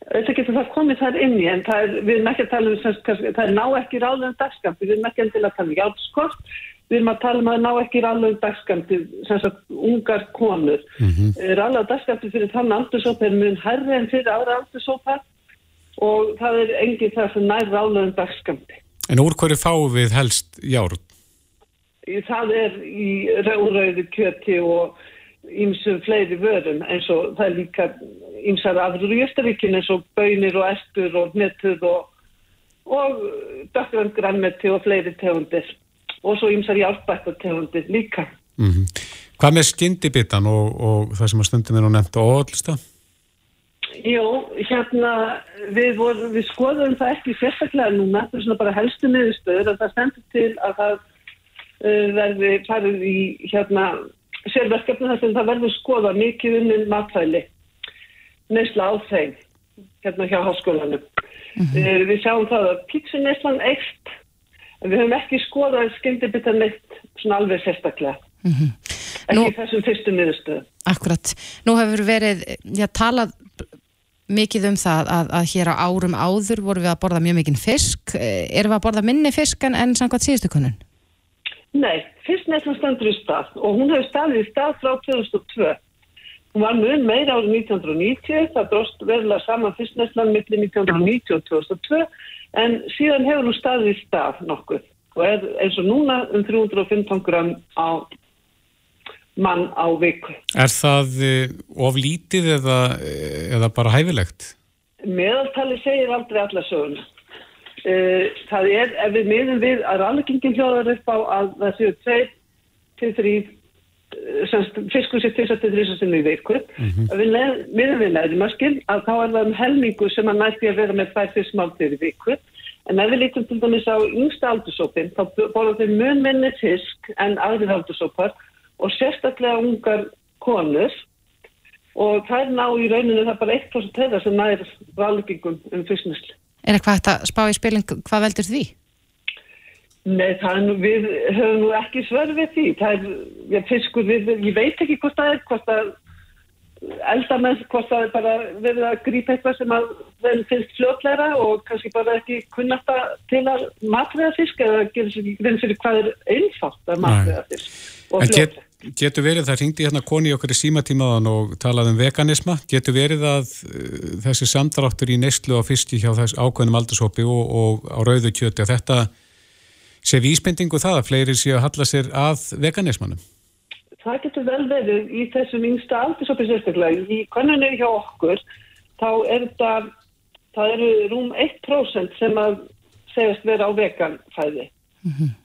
auðvitað getur það komið þar inn í en er, við erum ekki að tala um kannski, það er ná ekki ráðlegum dagskampi, við erum ekki að tala um hjálpskort, við erum að tala um að ná ekki ráðlegum dagskampi, sem sagt ungar konur. Mm -hmm. Ráðlegum dagskampi fyrir þann aldursópa er mjög herri en fyrir ára aldursópa og það er enginn það sem nær ráðlegum dagskampi. En úr hverju fáum við helst járn? Það er í rauðrauði kjöti og ímsum fleiri vörum eins og það er líka ímsar aðrur í Östaríkin eins og bönir og estur og netur og, og dökkrand grannmeti og fleiri tegundir og svo ímsar hjálpbættar tegundir líka. Mm -hmm. Hvað með skindibitan og, og það sem að stundum er nú nefnt á óallista? Jó, hérna við, vorum, við skoðum það ekki sérstaklega núna, það er svona bara helstu miðurstöður að það stendur til að það uh, verði farið í hérna sérverkefni þar sem það verður skoða mikið um matfæli neysla á þeim hérna hjá háskólanum. Mm -hmm. Við sjáum það að pítsuneyslan eitt við höfum ekki skoðað skyndibita neitt svona alveg sérstaklega. Mm -hmm. Ekki Nú, þessum fyrstu miðurstöðu. Akkurat. Nú hefur verið, já, talað mikið um það að, að hér á árum áður voru við að borða mjög mikinn fisk. Eh, erum við að borða minni fisk en, en samkvæmt síðustu konun? Nei, fiskneslan standur í stað og hún hefur staðið í stað frá 2002. Hún var mjög meira árið 1990, það dróst verulega saman fiskneslan millir 1990 og 2002 en síðan hefur hún staðið í stað nokkuð og er eins og núna um 315 gram á mann á viku. Er það eh, oflítið eða, eða bara hæfilegt? Meðaltali segir aldrei alla söguna. Uh, það er, ef við miðum við að rannleggingin hljóðar upp á að það séu 2-3 fiskur sér 2-3 sinni í viku mm -hmm. við miðum við næðumaskil að þá er það um helmingu sem að nætti að vera með 2 fiskmáltir í viku en ef við lítum til dæmis á yngsta aldursópin þá borðum við mun minni fisk en aðrið aldursópar og sérstaklega ungar konur og það er ná í rauninu það bara 1% þeirra sem næður rannleggingum um fisknæsli Er eitthvað hægt að spá í spilin, hvað veldur því? Nei, nú, við höfum nú ekki svör við því. Það er, ég, fiskur, við, ég veit ekki hvort það er, hvort það eldamenn, hvort það er bara verið að grípa eitthvað sem að þeim finnst fljótlæra og kannski bara ekki kunnast að til að matriða fisk eða gera sér fyrir hvað er einfalt að matriða fisk og fljótlæra. Getur verið, það ringdi hérna koni okkur í símatímaðan og talaði um veganisma, getur verið að uh, þessi samdráttur í neyslu á fiski hjá þess ákveðnum aldurshópi og, og á rauðu kjöti að þetta sé vísbendingu það að fleiri sé að halla sér að veganismanum? Það getur vel verið í þessum yngsta aldurshópi sérstaklega. Í konunni hjá okkur þá er þetta, það eru rúm 1% sem að segjast vera á veganfæði. Mm -hmm.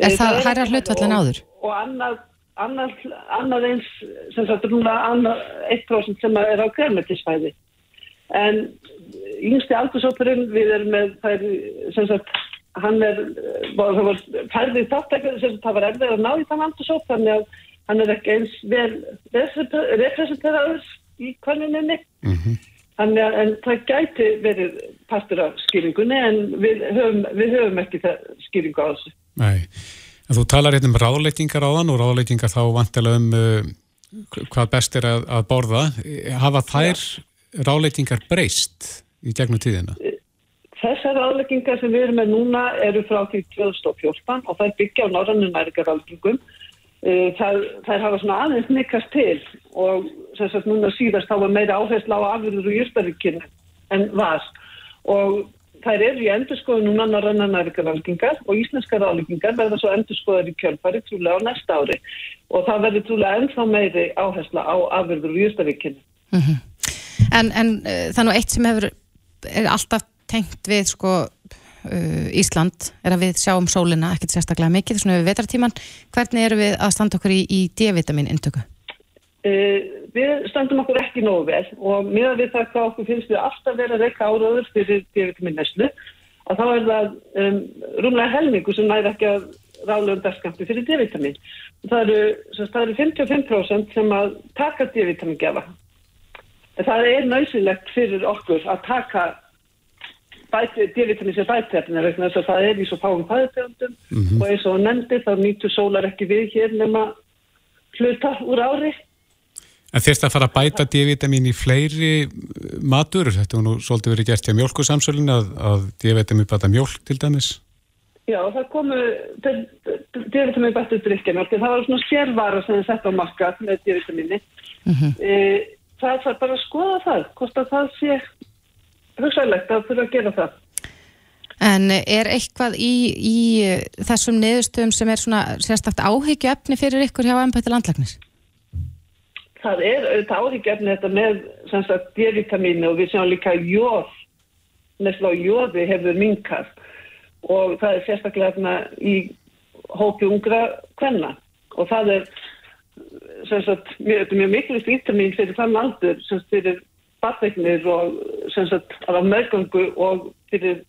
Er það hæra hlutvallin áður? Og annað annað, annað eins sem sagt núna annað 1% sem er á grænmetisfæði. En yngsti aldursópurinn við erum með þær sem sagt hann er það var færðið þáttekar sem það var erfið að ná í þann aldursóp þannig að hann er ekki eins vel representeraður í kvanninni mm -hmm. þannig að en það gæti verið partur af skýringunni en við höfum, við höfum ekki skýringu á þessu. Nei En þú talar hérna um ráðleitingar á þann og ráðleitingar þá vantilega um uh, hvað best er að, að borða. Hafa þær ráðleitingar breyst í gegnum tíðina? Þessar ráðleitingar sem við erum með núna eru frá því 2014 og er byggja á norrannu næringarráðlingum. Uh, þær, þær hafa svona aðeins nikast til og sem sagt núna síðast þá var meira áherslu á afhverjur og jústaríkinu en var og þær eru í endurskoðu núna norranna næringarráðlingar og íslenska ráðlingar verða svo endurskoðar í kjölfari trúlega á næsta ári og það verður trúlega ennþá meiri áhersla á afhverjur og jústaríkinu. Mm -hmm. En, en uh, það er nú eitt sem hefur alltaf tengt við sko uh, Ísland er að við sjáum sólina ekkert sérstaklega mikið svona við vetartíman. Hvernig eru við að standa okkur í, í D-vitamin intöku? Uh, við standum okkur ekki nógu vel og miða við það hvað okkur finnst við alltaf verið að reyka áraður fyrir D-vitamin neslu að þá er það um, rúmlega helmingu sem næri ekki að ráðlega um dagskampi fyrir D-vitamin. Það eru, það eru 55% sem að taka D-vitamin gefa. Það er nöysilegt fyrir okkur að taka D-vitamin sem bætefni vegna þess að það er í svo fáum fæðutegundum mm -hmm. og eins og nefndi þá nýtu sólar ekki við hér nema hluta úr ári. En þérst að fara að bæta D-vitamin í fleiri matur, þetta var nú svolítið verið gert hjá mjölkusamsölun að, að D-vitamin bæta mjölk til dæmis? Já, það komu D-vitamin bættu drikkjamjölk, það var svona sérvara sem það sett á marka með D-vitamini. Mm -hmm. e, það þarf bara að skoða það, hvort að það sé hugsaðilegt að þurfa að gera það. En er eitthvað í, í þessum niðurstöðum sem er svona sérstakt áhyggju efni fyrir ykkur hjá ennbætti landlæknis? Það er auðvitað áhyggju efni þetta með D-vitamínu og við sjáum líka jóð, nesla á jóði hefur minkast og það er sérstaklega í hópi ungra kvenna. Og það er sagt, mjög, mjög mikilvægt vítamin fyrir þann aldur sem fyrir batveiknir og sagt meðgöngu og fyrir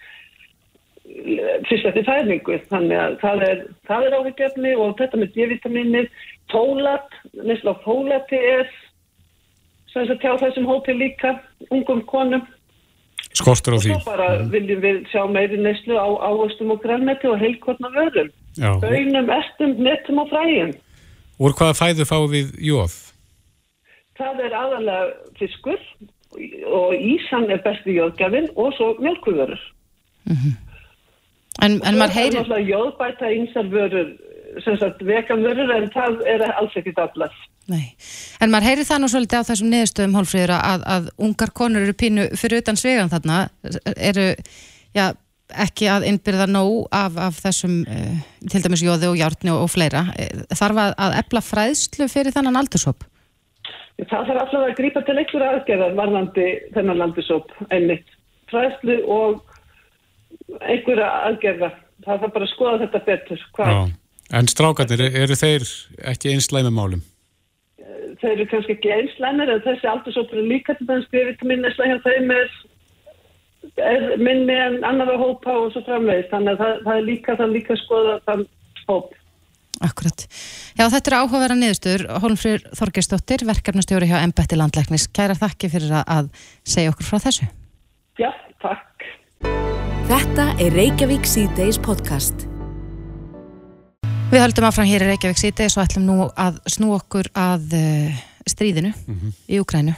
fyrstlætti fæðningu þannig að það er, er áhyggjafni og þetta með D-vitaminir tólat, nesla tólati er sem sagt hjá þessum hópi líka ungum konum Skortur á því. Og svo bara viljum við sjá meiri neslu á áherstum og grænmeti og heilkortna vörum. Bönum, estum, netum og fræðum. Úr hvaða fæðu fáum við jóð? Það er aðalega fiskur og ísan er besti jóðgjafinn og svo mjölkuvörur. Mm -hmm. En, en maður heyrir... Jóðbæta einsar vörur, sem sagt veganvörur, en það er alls ekkit allar. Nei, en maður heyrir það nú svolítið á þessum niðurstöðum hólfríður að, að ungar konur eru pínu fyrir utan svegan þarna, eru, já, ekki að innbyrða nóg af, af þessum uh, til dæmis jóði og hjártni og, og fleira. Þarf að, að epla fræðslu fyrir þannan aldursóp? Það þarf alltaf að grípa til einhverja aðgerðar varðandi þennan aldursóp einmitt. Fræðslu og einhverja aðgerðar það þarf bara að skoða þetta betur En strákarnir, eru þeir ekki einslæmi málum? Þeir eru kannski ekki einslæmir en þessi aldursópur er líka til þess að minnislega hjá þeim er er minni en annar að hópa og svo framvegist þannig að það, það er líka það líka skoða þann hóp Akkurat. Já, þetta er áhugaverða niðurstur Hólmfrýr Þorgersdóttir, verkefnastjóri hjá Embætti Landlæknis. Kæra þakki fyrir að segja okkur frá þessu. Já, takk. Þetta er Reykjavík C-Days podcast. Við höldum áfram hér í Reykjavík C-Days og ætlum nú að snú okkur að uh, stríðinu mm -hmm. í Ukrænu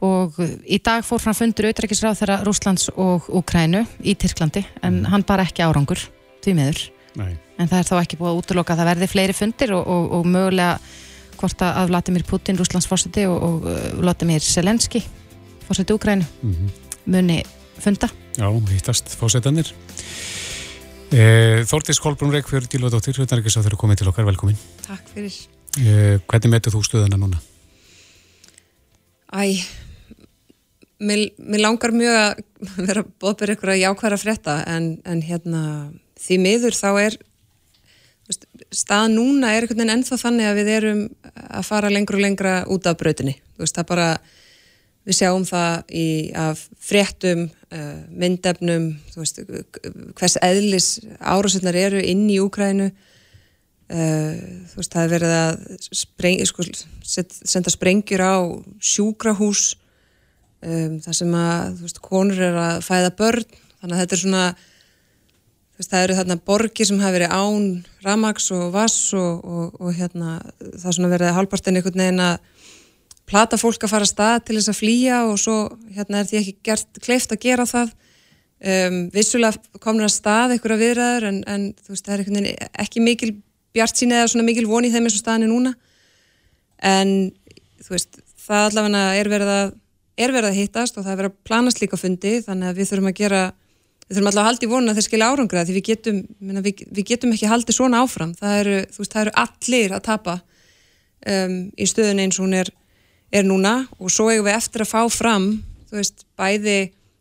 og í dag fór fram fundur auðrækisráð þeirra Rúslands og Ukrænu í Tyrklandi en mm. hann bara ekki árangur því meður Nei. en það er þá ekki búið að útloka að það verði fleiri fundir og, og, og mögulega hvort að Vladimir Putin, Rúslands fórseti og, og Vladimir Selenski fórseti Ukrænu mm -hmm. muni funda Já, hittast fórsetanir e, Þórtís Kolbrún Reykjörð Dílvadóttir, hvernig er það komið til okkar, velkomin Takk fyrir e, Hvernig metur þú stöðuna núna? Æ, mér, mér langar mjög að vera bóðbyrð ykkur að jákværa frétta en, en hérna því miður þá er veist, stað núna er einhvern veginn ennþá þannig að við erum að fara lengur og lengra út af brautinni. Veist, það bara, við sjáum það í, af fréttum, myndefnum, veist, hvers eðlis árásutnar eru inn í Úkrænu. Uh, það er verið að spreng, sko, senda sprengjur á sjúkrahús um, þar sem að konur er að fæða börn þannig að þetta er svona veist, það eru þarna borgir sem hafa verið án ramags og vass og, og, og hérna, það er svona verið halvpartin einhvern veginn að plata fólk að fara að stað til þess að flýja og svo hérna er því ekki gert kleift að gera það. Um, vissulega komur að stað einhverja viðræður en, en veist, það er ekki mikil bjart sín eða svona mikil von í þeim eins og staðinni núna. En þú veist það allavega er verið að er verið að hittast og það er verið að planast líka fundi þannig að við þurfum að gera við þurfum allavega að vonu að þeir skilja árangra því við getum, minna, við, við getum ekki haldið svona áfram. Það eru, veist, það eru allir að tapa um, í stöðun eins og hún er, er núna og svo eigum við eftir að fá fram þú veist, bæði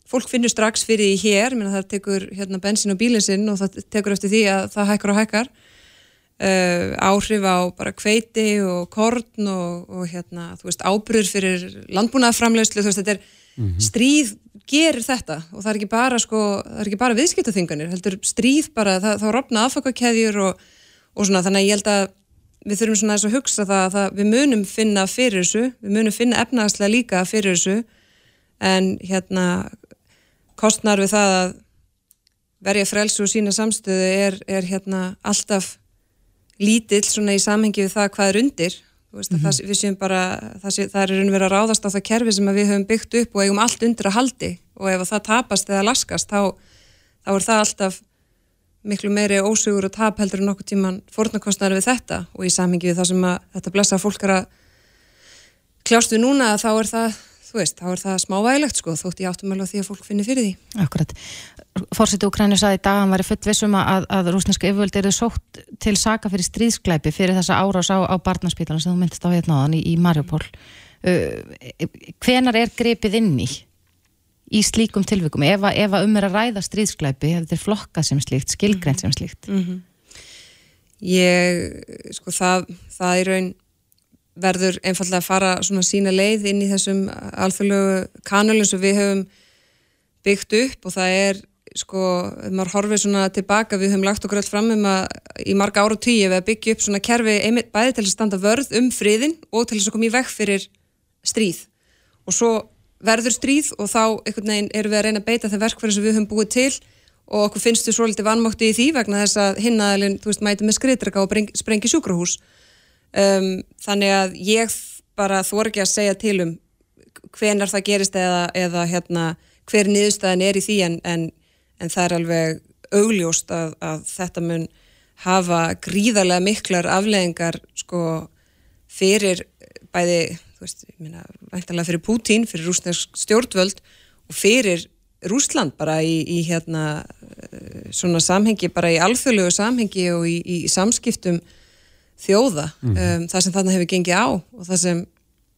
fólk finnur strax fyrir því hér, minna, það tekur hérna, bensin og bílinsinn og það tekur eftir því að það hækkar og hækkar uh, áhrif á bara kveiti og korn og, og hérna, þú veist, ábyrður fyrir landbúnaðaframlegslu, þú veist, þetta er mm -hmm. stríð gerir þetta og það er ekki bara sko, það er ekki bara viðskiptaþinganir, heldur stríð bara, það, þá rofna aðfakakeðjur og, og svona, þannig að ég held að við þurfum svona að hugsa það að það, við munum finna fyrir þessu, við munum finna efnaðslega líka fyrir þessu en hérna kostnar við það að verja frelsu og sína samstöðu er, er hérna alltaf lítill svona í samhengi við það hvað er undir veist, mm -hmm. það, við séum bara það, sé, það er raun verið að ráðast á það kerfi sem við höfum byggt upp og eigum allt undir að haldi og ef það tapast eða laskast þá, þá er það alltaf miklu meiri ósugur og tap heldur en nokkuð tíman fórnarkostnari við þetta og í samhengi við það sem að þetta blessa fólk er að kljást við núna þá er það þú veist, þá er það smávægilegt sko, þótt ég áttum alveg því að fólk finnir fyrir því. Akkurat. Fórseti Ukræni saði í dag, hann var í fullvissum að, að rúsneska yfirvöldi eru sótt til saka fyrir stríðsklæpi fyrir þessa árás á, á barnaspítalan sem þú myndist á hérna á þann í, í Marjupól. Uh, hvenar er grepið inni í slíkum tilvikum? Ef að um er að ræða stríðsklæpi, hefur þetta flokkað sem slíkt, skilgreynd sem slíkt? Mm -hmm. Ég, sko það, það er raun verður einfallega að fara svona sína leið inn í þessum alþjóðlegu kanalum sem við höfum byggt upp og það er sko, ef maður horfið svona tilbaka við höfum lagt okkur allt fram um að í marga ára og tíu við að byggja upp svona kerfi bæði til að standa vörð um friðin og til þess að koma í vekk fyrir stríð og svo verður stríð og þá einhvern veginn erum við að reyna að beita það verkverði sem við höfum búið til og okkur finnst við svolítið vannmátti í því vegna þess að hinnaðalinn, þú veist, mæti með skriðdraga og sprengi sjúkrahús. Um, þannig að ég bara þór ekki að segja til um hvenar það gerist eða, eða hérna, hver niðurstaðin er í því en, en, en það er alveg augljóst að, að þetta mun hafa gríðarlega miklar afleðingar sko fyrir bæði, þú veist, ég minna væntalega fyrir Pútín, fyrir rúsnesk stjórnvöld og fyrir Rúsland bara í, í hérna svona samhengi, bara í alþjóðlegu samhengi og í, í samskiptum þjóða mm. um, það sem þarna hefur gengið á og það sem,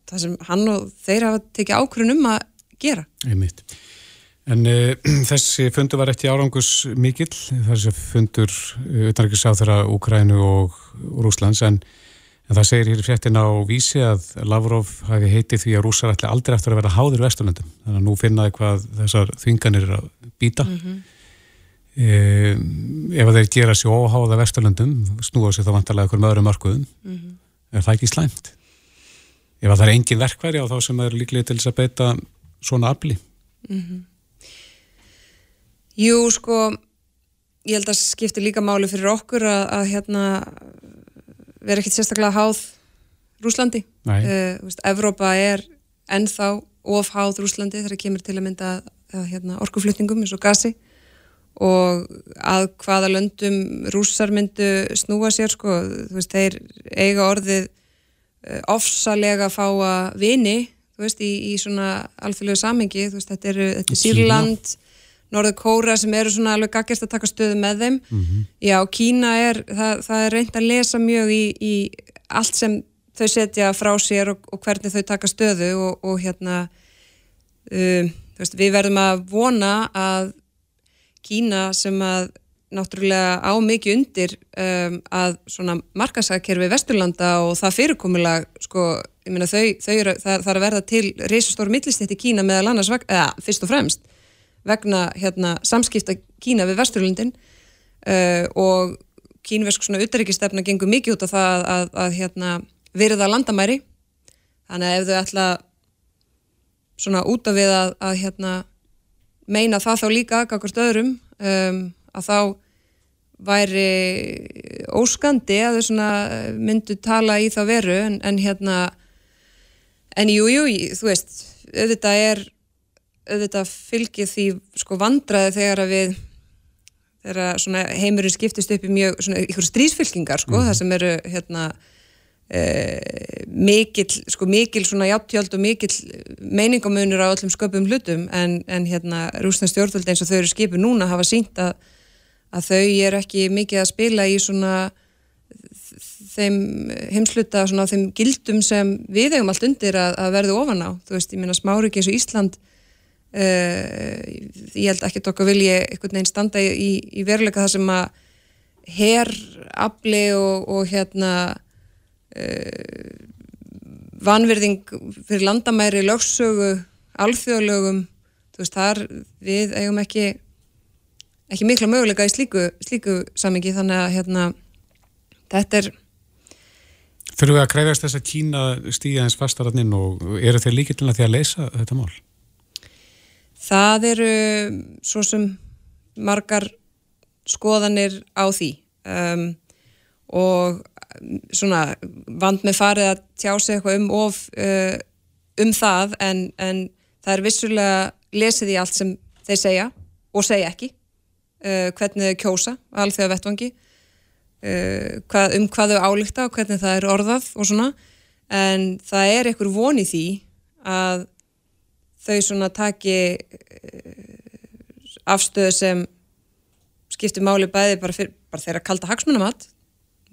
það sem hann og þeir hafa tekið ákvörðun um að gera Einmitt. En uh, þessi fundur var eftir árangus mikill, þessi fundur utanrikiðsáð þeirra Úkrænu og Rúslands en, en það segir hér í fréttin á vísi að Lavrov hafi heitið því að rúsar ætla aldrei eftir að vera háður vesturlöndum, þannig að nú finnaði hvað þessar þvinganir er að býta mm -hmm. Um, ef þeir gera sér óháða vesturlöndum snúa sér þá vantarlega okkur með öðrum markuðum mm -hmm. er það ekki slæmt ef það er engin verkværi á þá sem er líklega til þess að beita svona afli mm -hmm. Jú sko ég held að skipti líka máli fyrir okkur að, að hérna vera ekkert sérstaklega háð Rúslandi uh, veist, Evrópa er ennþá ofháð Rúslandi þegar kemur til að mynda hérna, orkuflutningum eins og gasi og að hvaða löndum rússar myndu snúa sér sko, þú veist, þeir eiga orðið uh, ofsalega að fá að vini, þú veist, í, í svona alþjóðlegu samengi, þú veist, þetta er, þetta er Sýrland, Norður Kóra sem eru svona alveg gaggjast að taka stöðu með þeim, mm -hmm. já, Kína er, það, það er reynd að lesa mjög í, í allt sem þau setja frá sér og, og hvernig þau taka stöðu og, og hérna, um, veist, við verðum að vona að Kína sem að náttúrulega á mikið undir um, að svona markasækkerfi Vesturlanda og það fyrirkomulag sko, ég meina þau, þau eru, það, það er að verða til reysastóru millistætti Kína meðal annars, eða fyrst og fremst vegna hérna samskipta Kína við Vesturlandin uh, og kínversk svona utarrikistefna gengur mikið út af það að, að, að hérna veriða landamæri. Þannig að ef þau ætla svona út af við að, að hérna meina það þá líka aðgakast öðrum um, að þá væri óskandi að þau myndu tala í þá veru en, en hérna en jújú, jú, þú veist auðvitað er auðvitað fylgið því sko vandraði þegar að við þegar heimurinn skiptist upp í mjög svona, ykkur strísfylkingar sko, mm. það sem eru hérna Eh, mikil, sko mikil svona játtjöld og mikil meiningamunur á öllum sköpum hlutum en, en hérna rúsna stjórnvöld eins og þau eru skipið núna hafa sínt að, að þau er ekki mikið að spila í svona þeim heimsluta svona þeim gildum sem við eigum allt undir að, að verðu ofan á þú veist, ég minna smáriki eins og Ísland ég held ekki okkur vilji einhvern veginn standa í, í veruleika það sem að herrafli og, og hérna uh, vanverðing fyrir landamæri, lögsögu alþjóðlögum þú veist þar við eigum ekki ekki mikla möguleika í slíku, slíku samingi þannig að hérna þetta er Þurfum við að kræfast þess að Kína stýja eins fastaranninn og eru þeir að því að leysa þetta mál? Það eru svo sem margar skoðanir á því um, og svona vand með farið að tjá sig eitthvað um of uh, um það en, en það er vissulega lesið í allt sem þeir segja og segja ekki uh, hvernig þau kjósa þegar vettvangi uh, hvað, um hvað þau álíkta og hvernig það er orðað og svona en það er einhver vonið því að þau svona taki afstöðu sem skiptir máli bæði bara, fyr, bara þeirra kalda hagsmunamatt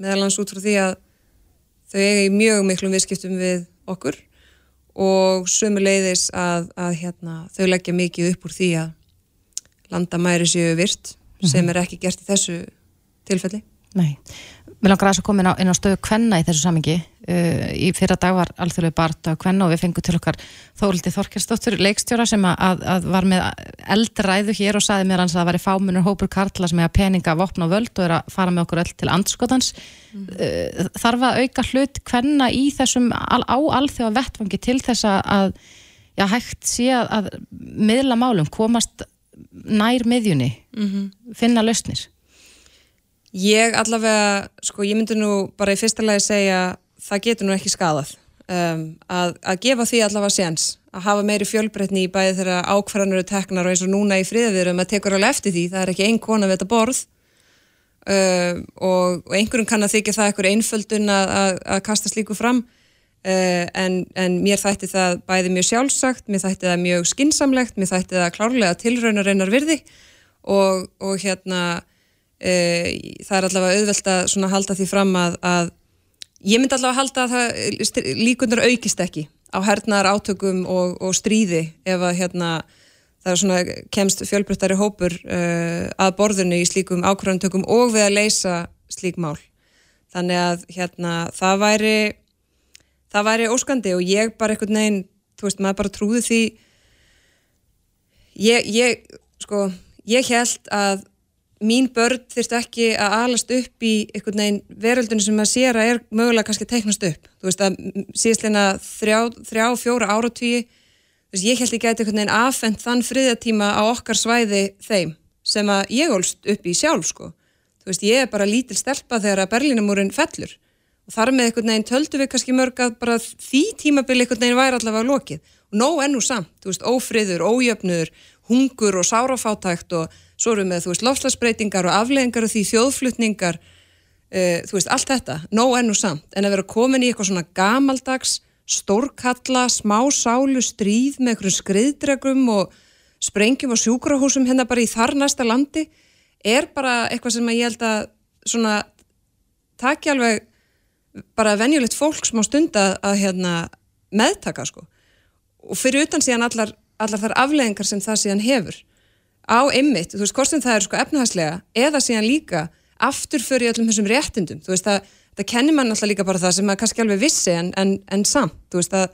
meðalans út frá því að þau eiga í mjög miklum viðskiptum við okkur og sömu leiðis að, að hérna, þau leggja mikið upp úr því að landamæri séu virt sem mhm. er ekki gert í þessu tilfelli. Nei, mér langar að þess að koma inn á, inn á stöðu kvenna í þessu samingi uh, í fyrra dag var alþjóðlega barta kvenna og við fengum til okkar Þóldi Þorkjastóttur leikstjóra sem að, að var með eldræðu hér og saði mér hans að það væri fámunur hópur kartla sem er peninga, vopn og völd og er að fara með okkur öll til andskotans mm. uh, þarf að auka hlut kvenna í þessum á alþjóða vettfangi til þess að já, hægt sé að, að miðla málum komast nær miðjunni mm -hmm. finna lausnir Ég allavega, sko ég myndi nú bara í fyrsta lagi segja það getur nú ekki skadað um, að, að gefa því allavega séns að hafa meiri fjölbreytni í bæði þegar ákvarðanur eru teknar og eins og núna í friðvirum að tekur alveg eftir því, það er ekki einn kona við þetta borð. Um, og, og einhverjum kann að þykja það einhver einföldun að, að, að kasta slíku fram. Uh, en, en mér þætti það bæði mjög sjálfsagt, mér þætti það mjög skinsamlegt, mér þætti það klárlega tilraunar einar virði. Og, og hérna uh, það er allavega auðvelt að halda því fram að, að ég myndi allavega halda að það líkunar aukist ekki á hernaðar átökum og, og stríði ef að hérna, það er svona kemst fjölbryttari hópur uh, að borðinu í slíkum ákvarðantökum og við að leysa slík mál. Þannig að hérna, það væri það væri óskandi og ég bara einhvern veginn, þú veist, maður bara trúði því. Ég, ég sko, ég held að mín börn þurft ekki að alast upp í einhvern veginn veröldunum sem að sér að er mögulega kannski teiknast upp. Þú veist að síðastleina þrjá, þrjá fjóra áratvíi ég held ekki að einhvern veginn afhengt þann friðatíma á okkar svæði þeim sem að ég ólst upp í sjálf sko. Þú veist ég er bara lítil stelpa þegar að Berlínamúrin fellur. Og þar með einhvern veginn töldu við kannski mörg að bara því tímabili einhvern veginn væri allavega lokið. Og nóg ennú samt, þú veist, ófriður, ójöfnur hungur og sárafátækt og svo eru með, þú veist, lofslagsbreytingar og afleggingar og því þjóðflutningar uh, þú veist, allt þetta, nóg enn og samt. En að vera komin í eitthvað svona gamaldags stórkalla, smá sálu stríð með einhverjum skriðdregum og sprengjum og sjúkrahúsum hérna bara í þar næsta landi er bara eitthvað sem ég held að svona takja alveg bara venjulegt fólk smá stund að, að hérna, meðtaka sko. Og fyrir utan síðan allar, allar þar afleggingar sem það síðan hefur á ymmit, þú veist, hvort sem það er sko efnahagslega eða síðan líka aftur fyrir öllum þessum réttindum, þú veist að það kennir mann alltaf líka bara það sem maður kannski alveg vissi en, en, en samt, þú veist að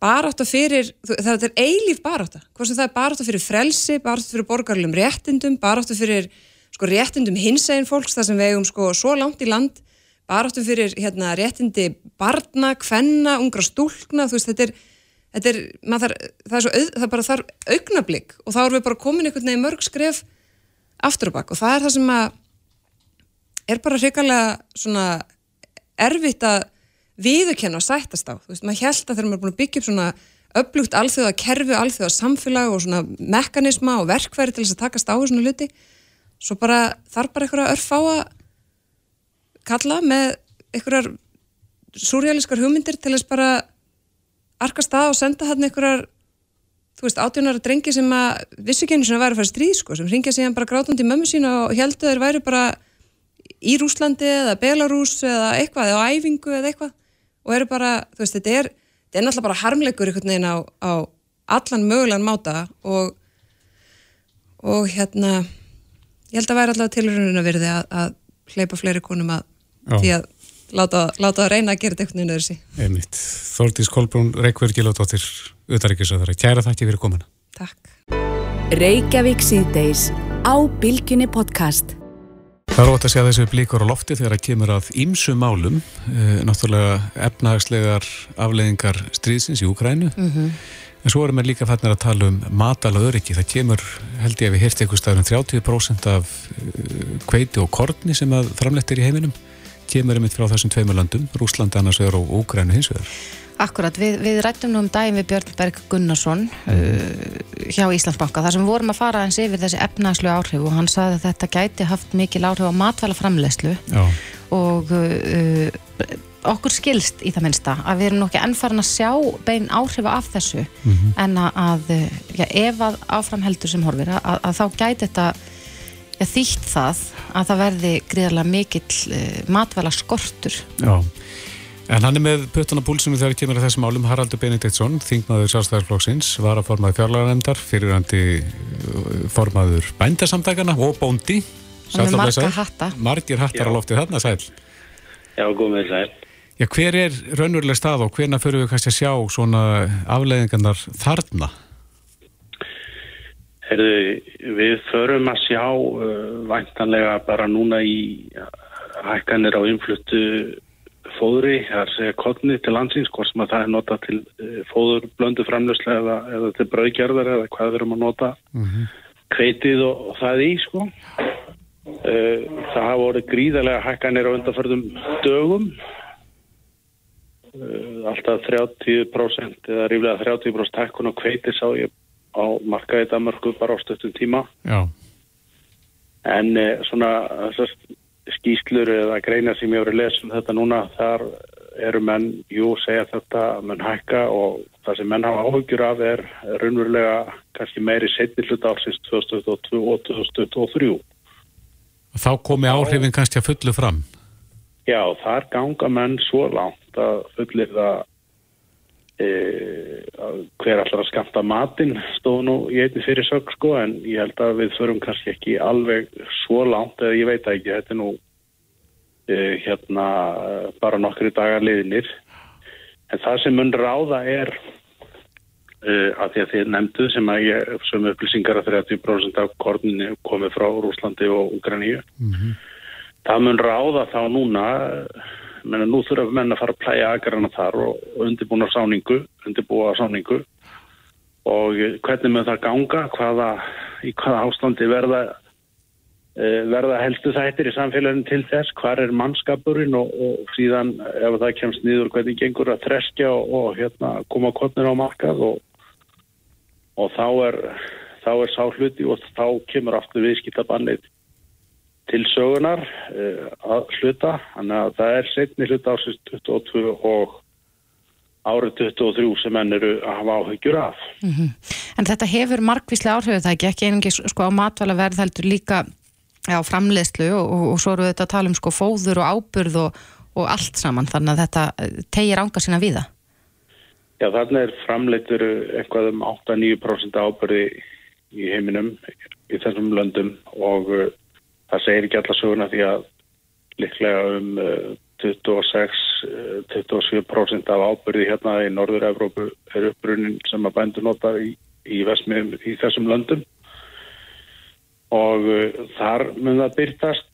barátt fyrir, það er eilíf barátt hvort sem það er barátt fyrir frelsi barátt fyrir borgarlum réttindum barátt fyrir sko réttindum hinsegin fólks það sem við eigum sko svo langt í land barátt fyrir hérna réttindi barna, kvenna, ungra stúlna þú veist, þetta er er, þar, það er svo, það er bara þar augnablík og þá erum við bara komin einhvern veginn mörg skref aftur og bakk og það er það sem að er bara hrikalega svona erfitt að viðurkenna og sættast á. Þú veist, maður held að þegar maður er búin að byggja upp svona upplugt alþjóða kerfi, alþjóða samfélag og svona mekanisma og verkværi til þess að takast á svona luti, svo bara þarf bara einhverja örf á að kalla með einhverjar surrealískar hugmyndir til þess bara arkast að og senda hann einhverjar þú veist, átjónara drengi sem að vissu ekki einu sem væri að fara stríð sko, sem ringja sig hann bara grátandi í mömmu sína og heldu þeir væri bara í Rúslandi eða Belarus eða eitthvað, eða á æfingu eða eitthvað og eru bara, þú veist, þetta er þetta er náttúrulega bara harmleikur einhvern veginn á, á allan mögulegan máta og og hérna ég held að væri allavega tilurinn að verði að, að hleypa fleiri konum að Já. því að láta, láta að reyna að gera þetta einhvern veginn öðru sí. Þóldís Kolbrún Reykjavík Gilóttóttir, utaríkisöðara. Kæra þakki fyrir komuna. Takk. Reykjavík síðdeis á Bilginni podcast. Það er ótt að segja þessu blíkur á lofti þegar það kemur að ímsu málum, e, náttúrulega efnahagslegar afleðingar stríðsins í Ukrænu. Mm -hmm. En svo erum við líka fannir að tala um matala öryggi. Það kemur, held ég að við hirti eitthvað staðum 30% af kveiti og korni sem að framlettir í heiminum kemur einmitt frá þessum tveimur landum, Rúsland annars vegar og Úgrænu hins vegar. Akkurat, við, við rættum nú um daginn við Björn Berg Gunnarsson uh, hjá Íslandsbanka þar sem vorum að fara eins yfir þessi efnagslu áhrif og hann saði að þetta gæti haft mikil áhrif á matvæla framlegslu og uh, okkur skilst í það minnsta að við erum nokkið ennfarn að sjá bein áhrifa af þessu mm -hmm. en að, já, ef að áframheldur sem horfir að, að þá gæti þetta ja, þýtt það að það verði gríðarlega mikill uh, matvæla skortur. Já, en hann er með puttana púlsum þegar kemur að þessum álum Haraldur Benediktsson, þingmaður sjálfstæðarflokksins, var að formaði fjárlæðanemndar, fyrirhandi uh, formaður bændasamdagana og bóndi. Hann er marga hatta. Margir hattar á loftið þarna, sæl. Já, góð með sæl. Já, hver er raunveruleg stað og hverna fyrir við kannski að sjá svona afleiðingarnar þarna? Herðu, við förum að sjá uh, væntanlega bara núna í hækkanir á influttu fóðri, að segja kodni til landsins, hvort sem að það er nota til uh, fóður blöndu framlöslega eða, eða til brauðgerðar eða hvað við erum að nota mm -hmm. kveitið og, og það í sko. Uh, það hafa voru gríðarlega hækkanir á undarförðum dögum uh, alltaf 30% eða ríflega 30% hækkun og kveitið sá ég á markaði Danmarku bara á stöttum tíma. Já. en eh, svona skýslur eða greina sem ég voru að lesa um þetta núna þar eru menn, jú, segja þetta menn hækka og það sem menn hafa áhugjur af er raunverulega kannski meiri setni hlut ársins 2022 og 2023 Þá komi áhrifin kannski að fullu fram. Já, þar ganga menn svo langt að fullir það hver allar að skamta matinn stóð nú í einni fyrir sög sko en ég held að við förum kannski ekki alveg svo langt eða ég veit ekki, þetta er nú e, hérna bara nokkru dagar liðinir en það sem mun ráða er e, að því að þið nefndu sem að ég, sem upplýsingar að 30% af korninu komið frá Rúslandi og Ukraínu mm -hmm. það mun ráða þá núna menna nú þurfa menn að fara að plæja aðgarana þar og, og undirbúna sáningu, undirbúa sáningu. Og hvernig með það ganga, hvaða, í hvaða ástandi verða, e, verða helstu þættir í samfélaginu til þess, hvar er mannskapurinn? Og, og síðan ef það kemst nýður hvernig gengur að þreskja og, og hérna, koma kottnir á markað? Og þá er, þá er sá hluti og þá kemur aftur viðskiptabannið til sögunar uh, að hluta, þannig að það er setni hluta ásins 22 og árið 23 sem enn eru að hafa áhugjur af. Mm -hmm. En þetta hefur markvíslega áhrifið það ekki, ekki einungi sko á matvæla verð heldur líka á framleiðslu og, og, og svo eru þetta að tala um sko fóður og áburð og, og allt saman, þannig að þetta tegir ánga sína við það. Já, þannig er framleitur eitthvað um 8-9% áburði í heiminum í þessum löndum og það segir ekki alla söguna því að liklega um 26-27% af ábyrði hérna í Norður-Európu er uppbrunnin sem að bændur nota í, í vesmiðum í þessum löndum. Og uh, þar mun það byrtast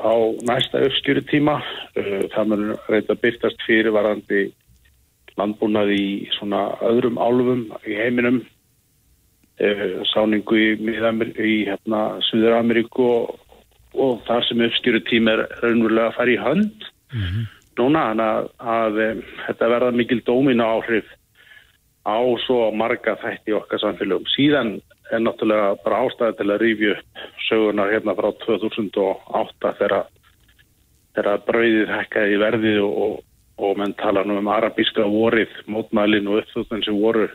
á næsta uppskjöru tíma. Það mun reynda byrtast fyrirvarandi landbúnað í svona öðrum álfum í heiminum. Eh, sáningu í, í hérna, Suður Ameríku og, og þar sem uppskjöru tím er raunverulega að fara í hönd mm -hmm. núna að, að þetta verða mikil dómin áhrif á svo marga þætti okkar samfélagum. Síðan er náttúrulega bara ástæði til að rifju sögunar hérna frá 2008 þegar þegar brauðið hækkaði í verðið og, og menn tala nú um arabíska vorið, mótmælin og uppþjóðan sem voru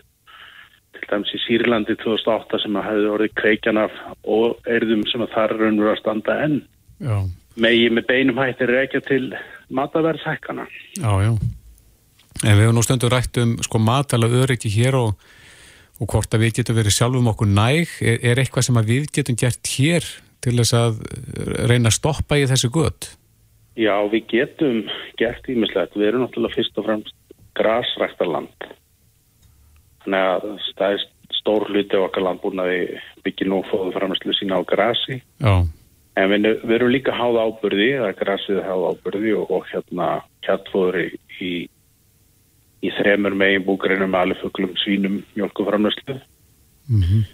til dæmis í Sýrlandi 2008 sem að hefði orðið kreikjana og erðum sem að þar raunur að standa enn já. megi með beinum hættir reykja til mataverðshækkana Já, já En við hefum nú stundur rætt um sko matala öryggi hér og, og hvort að við getum verið sjálfum okkur næg er, er eitthvað sem að við getum gert hér til þess að reyna að stoppa í þessu gött Já, við getum gert ímislegt. Við erum náttúrulega fyrst og fremst grasræktarland. Þannig að það er stór hluti á okkar landbúnaði byggir nú fóðu framherslu sína á grasi. Já. En við, við erum líka háð ábyrði, það er grasið háð ábyrði og, og hérna kjattfóður í, í, í þremur megin búgrinum, alifuglum, svínum, mjölkuframherslu. Mm -hmm.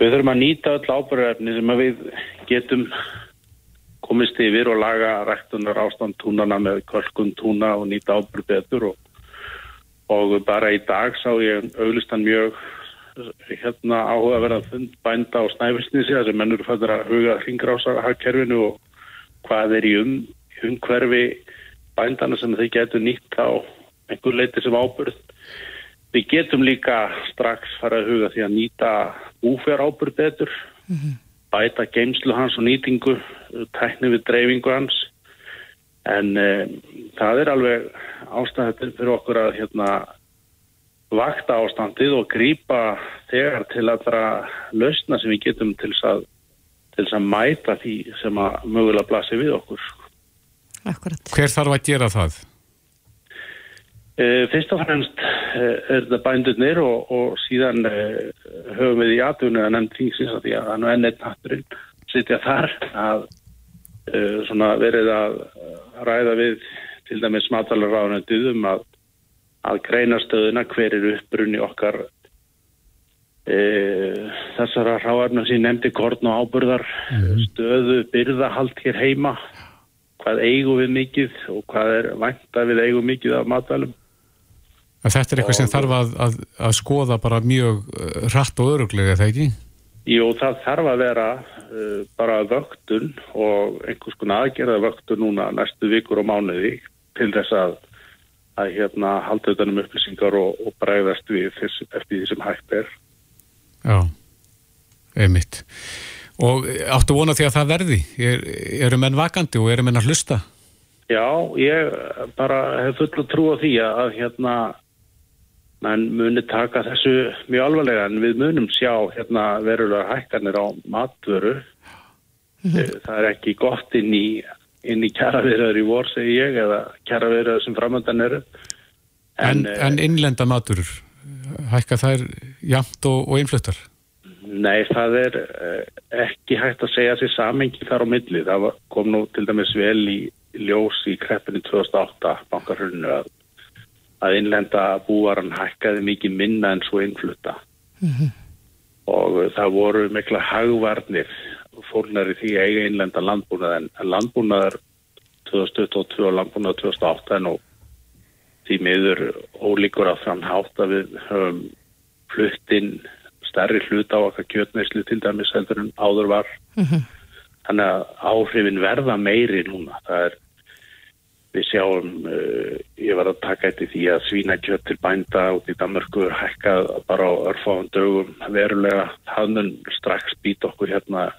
Við þurfum að nýta öll ábyrðarefni sem við getum komist yfir og laga rættunar ástand túnana með kvölkun túna og nýta ábyrg betur og, og bara í dag sá ég auglistan mjög hérna áhuga að vera fund bænda á snæfisnisi þess að mennur fættur að huga hringrásakerfinu og hvað er í um, umhverfi bændana sem þeir getur nýtt á einhver leiti sem ábyrð. Við getum líka strax fara að huga því að nýta úfjár ábyrð betur -hmm bæta geimslu hans og nýtingu tækni við dreifingu hans en e, það er alveg ástæðið fyrir okkur að hérna vakta ástandið og grýpa þegar til að það lausna sem við getum til að, til að mæta því sem að mögulega blasi við okkur. Akkurat. Hver þarf að gera það? Eh, fyrst og fremst eh, er þetta bændurnir og, og síðan eh, höfum við í aðtunni að nefnd þingsins að því að hann og ennett hatturinn sitja þar að svona, verið að ræða við til dæmis smatalar ráðnöndið um að, að greina stöðuna hver eru uppbrunni okkar e, þessara ráðarna sem nefndi korn og ábyrðar mm. stöðu byrðahald hér heima hvað eigum við mikið og hvað er vænt að við eigum mikið af matalum En þetta er eitthvað sem þarf að, að, að skoða bara mjög uh, rætt og öruglega, þegar ekki? Jú, það þarf að vera uh, bara vöktun og einhvers konar aðgerða vöktun núna næstu vikur og mánuði til þess að, að hérna halda utanum upplýsingar og, og bregðast við þess, eftir því sem hægt er. Já, einmitt. Og áttu vona því að það verði? Er, eru menn vakandi og eru menn að hlusta? Já, ég bara hef full að trúa því að hérna menn muni taka þessu mjög alvarlega en við munum sjá hérna verulega hækkanir á matvöru mm -hmm. það er ekki gott inn í, inn í kjaraverðar í vor segi ég eða kjaraverðar sem framöndan eru En, en, eh, en innlenda matur hækka þær jamt og, og innfluttar? Nei, það er eh, ekki hægt að segja sér samengi þar á milli það kom nú til dæmis vel í ljós í kreppinu 2008 bankarhörnu að að innlenda búaran hækkaði mikið minna en svo innflutta mm -hmm. og það voru mikla hagvarnir fórnar í því eiga innlenda landbúnað en landbúnaðar 2022 og landbúnaðar 2008 en og því miður ólíkur að framhátt að við höfum fluttinn stærri hlut á okkar kjötneislu til dæmis heldur en áður var mm -hmm. þannig að áhrifin verða meiri núna það er Við sjáum, uh, ég var að taka eftir því að svínakjött til bænda út í Danmarku hækkað bara á örfáðan dögum verulega. Það mun strax být okkur hérna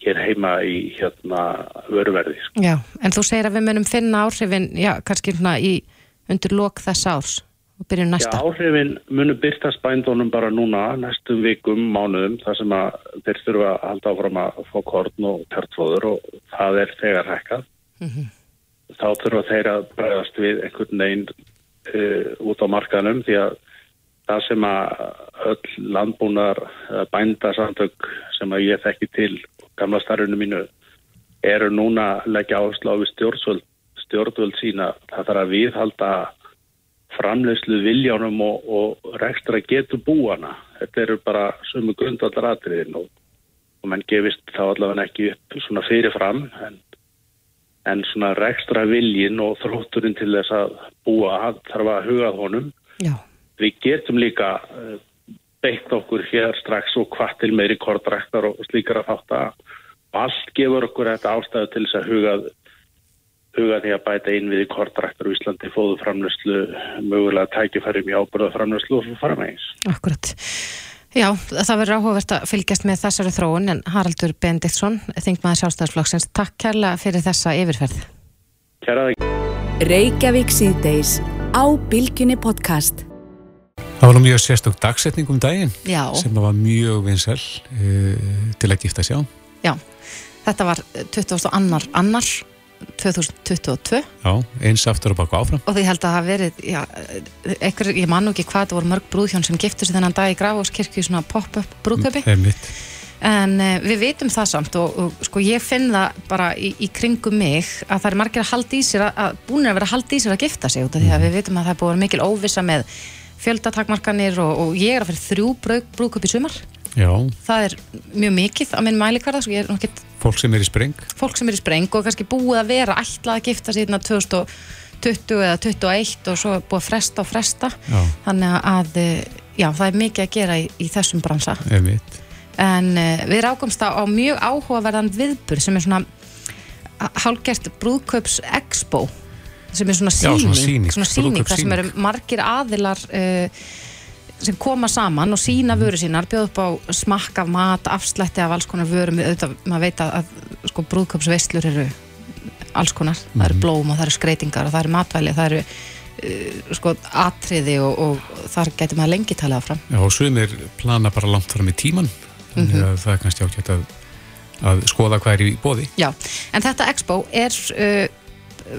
hér heima í hérna vöruverði. Sko. Já, en þú segir að við munum finna áhrifin, já, kannski hérna í undir lok þess árs og byrjum næsta. Já, áhrifin munum byrtast bændunum bara núna, næstum vikum, mánuðum, þar sem að þeir þurfa að halda áfram að fá korn og kjartfóður og það er þegar hækkað. Mhm. Mm þá þurfa þeir að bregðast við einhvern veginn uh, út á markanum því að það sem að öll landbúnar bændasamtök sem að ég þekki til gamla starfinu mínu eru núna leggja áherslu á við stjórnvöld, stjórnvöld sína. Það þarf að viðhalda framlegslu viljánum og, og rekstra getur búana þetta eru bara sumu grundvallar atriðin og og menn gefist þá allavega ekki upp svona fyrirfram en, en svona rekstra viljin og þrótturinn til þess að búa þarf að hugað honum. Já. Við getum líka uh, beitt okkur hér strax og hvað til meiri kortræktar og slíkar að þátt að allt gefur okkur þetta ástæðu til þess að hugað huga því að bæta inn við í kortræktar í Íslandi, fóðu framlöslu mögulega tækifærum í ábyrða framlöslu og eins. Akkurat. Já, það verður áhugavert að fylgjast með þessari þróun en Haraldur Bendiktsson, þingmaður sjálfstæðarsflokksins, takk kærlega fyrir þessa yfirferð. Kæraði. Reykjavík síðdeis á Bilginni podcast. Það var mjög sérstök dagsetning um daginn Já. sem var mjög vinsel uh, til að gifta sjá. Já, þetta var 22. annar annar 2022 Já, eins aftur og baka áfram. og því held að það verið já, einhver, ég man nú ekki hvað, það voru mörg brúðhjón sem giftu sig þennan dag í Grafóskirkju svona pop-up brúðköpi mitt. en uh, við vitum það samt og, og sko ég finn það bara í, í kringum mig að það er margir að halda í sér að, að búin að vera að halda í sér að gifta sig út af því að við vitum að það er búin mikil óvissa með fjöldatakmarkanir og, og ég er að fyrir þrjú brúð, brúðköp í sumar. Já, það er mjög mikið að minn mælikvarða sko ég er nokkið fólk sem er í spreng. fólk sem er í spreng og kannski búið að vera ætlað að gifta sig hérna 2020 eða 2021 og svo er búið að fresta og fresta. Já, þannig að eh, já, það er mikið að gera í, í þessum bransa. En uh, við rákumst á, mjög áhugaverðan viðbur sem er svona hálgert brúðkaups expo sem er svona Já, síning, svona sýning, svona sýning þar sem eru margir aðilar uh, sem koma saman og sína Mhm. vöru sínar, bjóð upp á smakka af mat, afslætti af alls konar vörum auðvitað, maður veit að, að sko, brúðkaupsveislur eru alls konar, það Mhm. eru blóm og það eru skreitingar og það eru matvæli, það eru uh, sko atriði og, og þar getur maður lengi talað áfram Já, og sumir plana bara langt fram í tíman, þannig Mhm. að það er kannski ákvæmt að, að skoða hvað er í bóði. Já, en þetta expo er uh,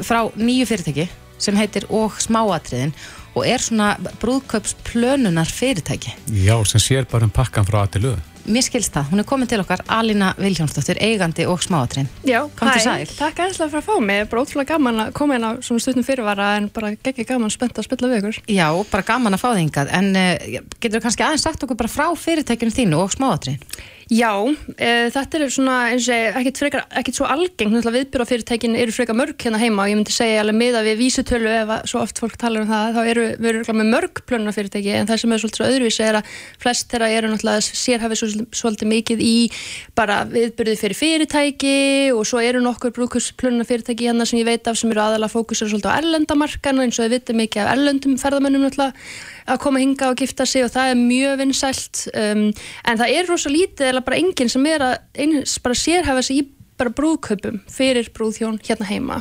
frá nýju fyrirtæki sem heitir og smáatriðin og er svona brúðkaupsplönunar fyrirtæki. Já, sem sér bara um pakkan frá að til lög. Mér skilst það, hún er komin til okkar Alina Viljónsdóttir, eigandi og smáatriðin. Já, hæ, takk aðeinslega fyrir að fá mig, bara ótrúlega gaman að koma inn á svona stutnum fyrirvara en bara geggja gaman spennt að spilla við ykkur. Já, bara gaman að fá þig hingað, en uh, getur þú kannski aðeins sagt okkur bara frá fyrirtækinu þínu og smáatriðin? Já, e, þetta er svona eins og ekkit svo algengt, náttúrulega viðbyrðafyrirtækin eru frekar mörg hérna heima og ég myndi segja alveg miða við vísutölu ef að, svo oft fólk talar um það, þá eru við erum með mörg plönunafyrirtæki en það sem er svolítið svo öðruvísi er að flest þeirra eru náttúrulega sérhafið svolítið, mikið í bara viðbyrði fyrir fyrirtæki og svo eru nokkur brúkusplönunafyrirtæki hérna sem ég veit af sem eru aðalega fókusur svolítið á erlendamarkan eins og þið vitið mikið af erlendum ferðamönnum náttúrulega að koma hinga og gifta sig og það er mjög vinsælt um, en það er rosa lítið eða bara enginn sem er að eins bara sérhafa sig í bara brúðkaupum fyrir brúðhjón hérna heima.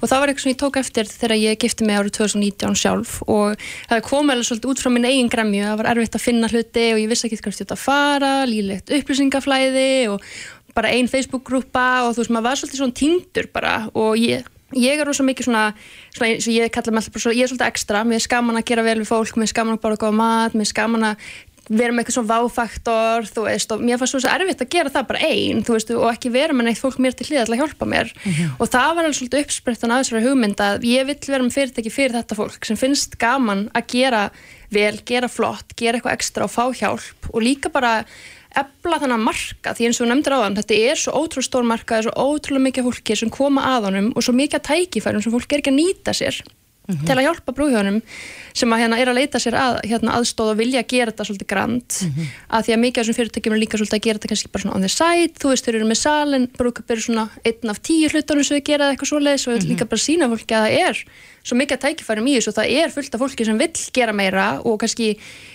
Og það var eitthvað sem ég tók eftir þegar ég gifti mig árið 2019 sjálf og það kom alveg svolítið út frá minn eigin gremju. Það var erfitt að finna hluti og ég vissi ekki hvert ég ætti að fara lílegt upplýsingaflæði og bara ein Facebook-grúpa og þú veist maður var svolítið svona týndur bara og ég ég er rosa mikið svona, svona eins og ég kalla mig alltaf ég er svolítið ekstra, mér er skaman að gera vel við fólk, mér er skaman að bara góða mat, mér er skaman að vera með eitthvað svona váfaktor, þú veist, og mér fannst svo erfitt að gera það bara einn, þú veist, og ekki vera með neitt fólk mér til hlýða til að hjálpa mér. Og það var alveg svolítið uppsprettan að þessari hugmynd að ég vill vera með fyrirtæki fyrir þetta fólk sem finnst gaman að gera vel, gera flott, gera eitthvað ekstra og fá hjálp og líka bara ebla þannig marka því eins og nefndir á þann þetta er svo ótrúlega stór marka, það er svo ótrúlega mikið fólki sem koma að honum og svo mikið að tækifærum sem fólk er ekki að nýta sér til að hjálpa brúðhjónum sem að hérna er að leita sér að, hérna, aðstóð og vilja gera þetta svolítið grand. Að því að mikið af þessum fyrirtækjum er líka svolítið að gera þetta kannski bara svona on the side, þú veist, þeir eru með salin brúðköp eru svona einn af tíu hlutunum sem við gera eitthvað svoleiðis og líka bara sína fólki að það er svo mikið að tækifærum í þessu og það er fullt af fólki sem vill gera meira og kannski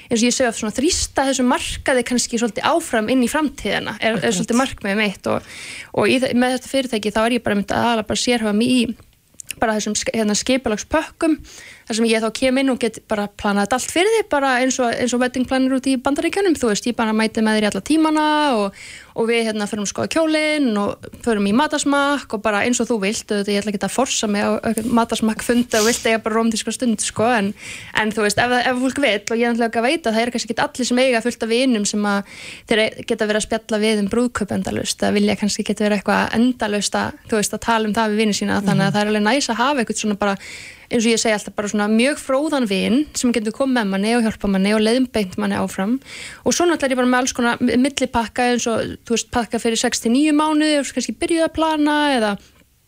eins og ég segja svona þrýsta þessu markaði kannski svolítið áfram inn í framtíðina er, er svolítið markmiðið mitt og, og í, með þetta fyrirtæki þá er ég bara myndið aðalega bara sérhafa mig í bara þessum hérna, skipulagspökkum þar sem ég þá kem inn og get bara planað allt fyrir því bara eins og, eins og weddingplanir út í bandaríkjunum. Þú veist, ég bara mæti með þér í alla tímana og, og við hérna förum að skoða kjólinn og förum í matasmakk og bara eins og þú vilt, auðvitað ég ætla ekki að forsa mig á matasmakk funda og vilt eiga bara rómtíska stund sko, en, en þú veist, ef, ef fólk vill og ég er náttúrulega að veita, það er kannski ekki allir sem eiga fullt af vinum sem að þeir geta verið að spjalla við um brúðköp endalust, það vilja kannski geta verið eitthvað endalust að, þú veist, að tala um það við vinið sína, þannig að það er alveg næs að hafa eitthvað svona bara eins og ég segi alltaf bara svona mjög fróðan vinn sem getur komið með manni og hjálpa manni og leiðum beint manni áfram. Og svo náttúrulega er ég bara með alls konar millipakka eins og, þú veist, pakka fyrir 69 mánuði og kannski byrjuð að plana eða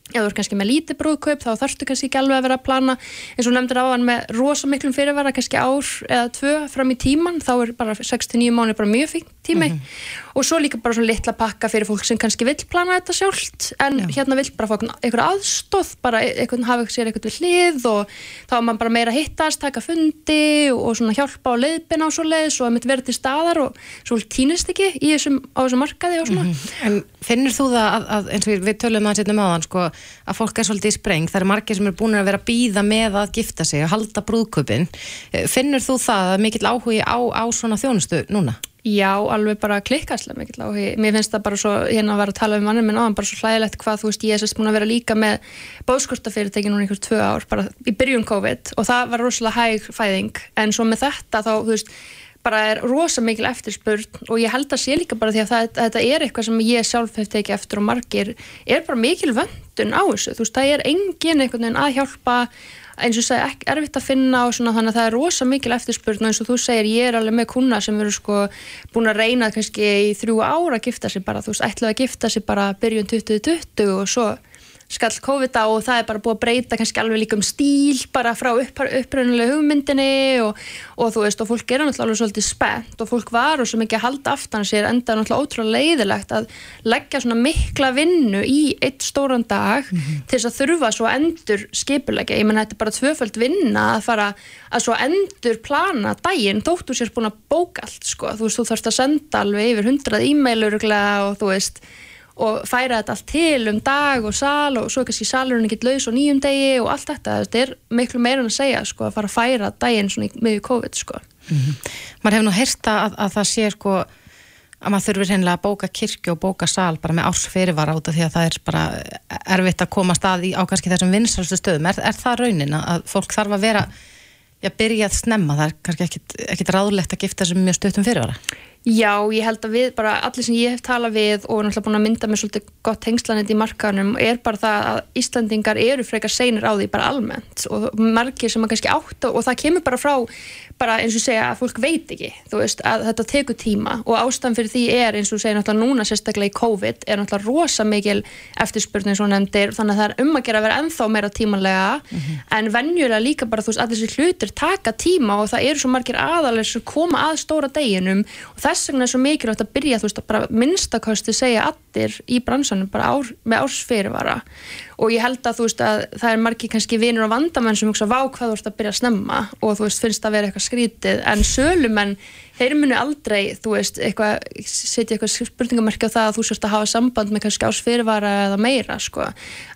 ef þú er kannski með lítið brúðkaup þá þarfstu kannski ekki alveg að vera að plana eins og nefndir á hann með rosa miklum fyrirvara kannski ár eða tvö fram í tíman þá er bara 69 mánu bara mjög fint tími mm -hmm. og svo líka bara svona litla pakka fyrir fólk sem kannski vill plana þetta sjálft en Já. hérna vill bara fá einhverja aðstóð bara e- einhvern hafa sér eitthvað við hlið og þá er mann bara meira hittast, taka fundi og svona hjálpa á leiðbina og svo leiðis og það mitt verið til staðar og svo týnist ekki í þessum, á þessum markaði og svona mm -hmm. En finnir þú það að, að eins og við tölum að setja með á þann sko að fólk er svolítið í spreng, það eru margir sem eru búin að vera býða með að gifta sig og halda brúðköpin finnir þú það að mikill áhugi á, á svona þjónustu núna? Já, alveg bara klikkastlega mikill áhugi. Mér finnst það bara svo, hérna að vera að tala um mannum minn á hann, bara svo hlæðilegt hvað, þú veist, ég er sérst búin að vera líka með bóðskortafyrirtæki núna einhvers tvö ár, bara í byrjun COVID og það var rosalega hæg fæðing, en svo með þetta þá, þú veist, bara er rosa mikil eftirspurn og ég held að sé líka bara því að það, þetta er eitthvað sem ég sjálf hef tekið eftir og margir er bara mikil vöndun á þessu, þú veist, það er engin einhvern veginn að hjálpa eins og segja, ekki erfitt að finna og svona þannig að það er rosa mikil eftirspurn og eins og þú segir, ég er alveg með kuna sem eru sko búin að reyna kannski í þrjú ára að gifta sig bara, þú veist, ætlaði að gifta sig bara byrjun 2020 og svo skall COVID á og það er bara búið að breyta kannski alveg líka um stíl bara frá uppröðnulega hugmyndinni og, og þú veist og fólk er náttúrulega alveg svolítið spennt og fólk var og mikið að halda aftan sér enda náttúrulega ótrúlega leiðilegt að leggja svona mikla vinnu í eitt stóran dag mm -hmm. til þess að þurfa svo endur skipulegja, ég menn þetta er bara tvöföld vinna að fara að svo endur plana daginn, þóttu sér búin að bóka allt sko, þú veist þú þarfst að senda alveg yfir hundrað e-mailur og þú veist og færa þetta allt til um dag og sal og svo kannski salurinn ekkert laus og nýjum degi og allt þetta, þetta er miklu meira en að segja sko að fara að færa daginn svona með COVID sko. Mm -hmm. Man hefur nú heyrta að, að það sé sko að maður þurfir hennilega að bóka kirkju og bóka sal bara með ársfyrirvara út af því að það er bara erfitt að koma stað í á kannski þessum vinsalstu stöðum. Er, er það raunin að fólk þarf að vera að byrja að snemma, það er kannski ekkit, ekkit ráðlegt að gifta þessum mjög stöðum fyrirvara? Já, ég held að við bara, allir sem ég hef talað við og náttúrulega búin að mynda með svolítið gott hengslanit í markanum er bara það að Íslandingar eru frekar seinir á því bara almennt og margir sem að kannski átt og það kemur bara frá bara eins og segja að fólk veit ekki veist, að þetta tekur tíma og ástæðan fyrir því er eins og segja náttúrulega núna sérstaklega í COVID er náttúrulega rosa mikil eftirspurning svo nefndir þannig að það er um að gera að vera ennþá meira tímanlega mm -hmm. en vennjulega líka bara þú veist að þessi hlutir taka tíma og það eru svo margir aðalir sem koma að stóra deginum og þess vegna er svo mikilvægt að byrja þú veist að bara minnstakosti segja allir í bransanum bara ár, með ársfyrirvara. Og ég held að þú veist að það er margi kannski vinur og vandamenn sem hugsa vá hvað þú ert að byrja að snemma. Og þú veist finnst að vera eitthvað skrítið. En sölumenn, þeir munu aldrei þú veist, eitthvað, setja eitthvað spurningamerki á það að þú sérst að hafa samband með kannski ásfyrirvara eða meira sko,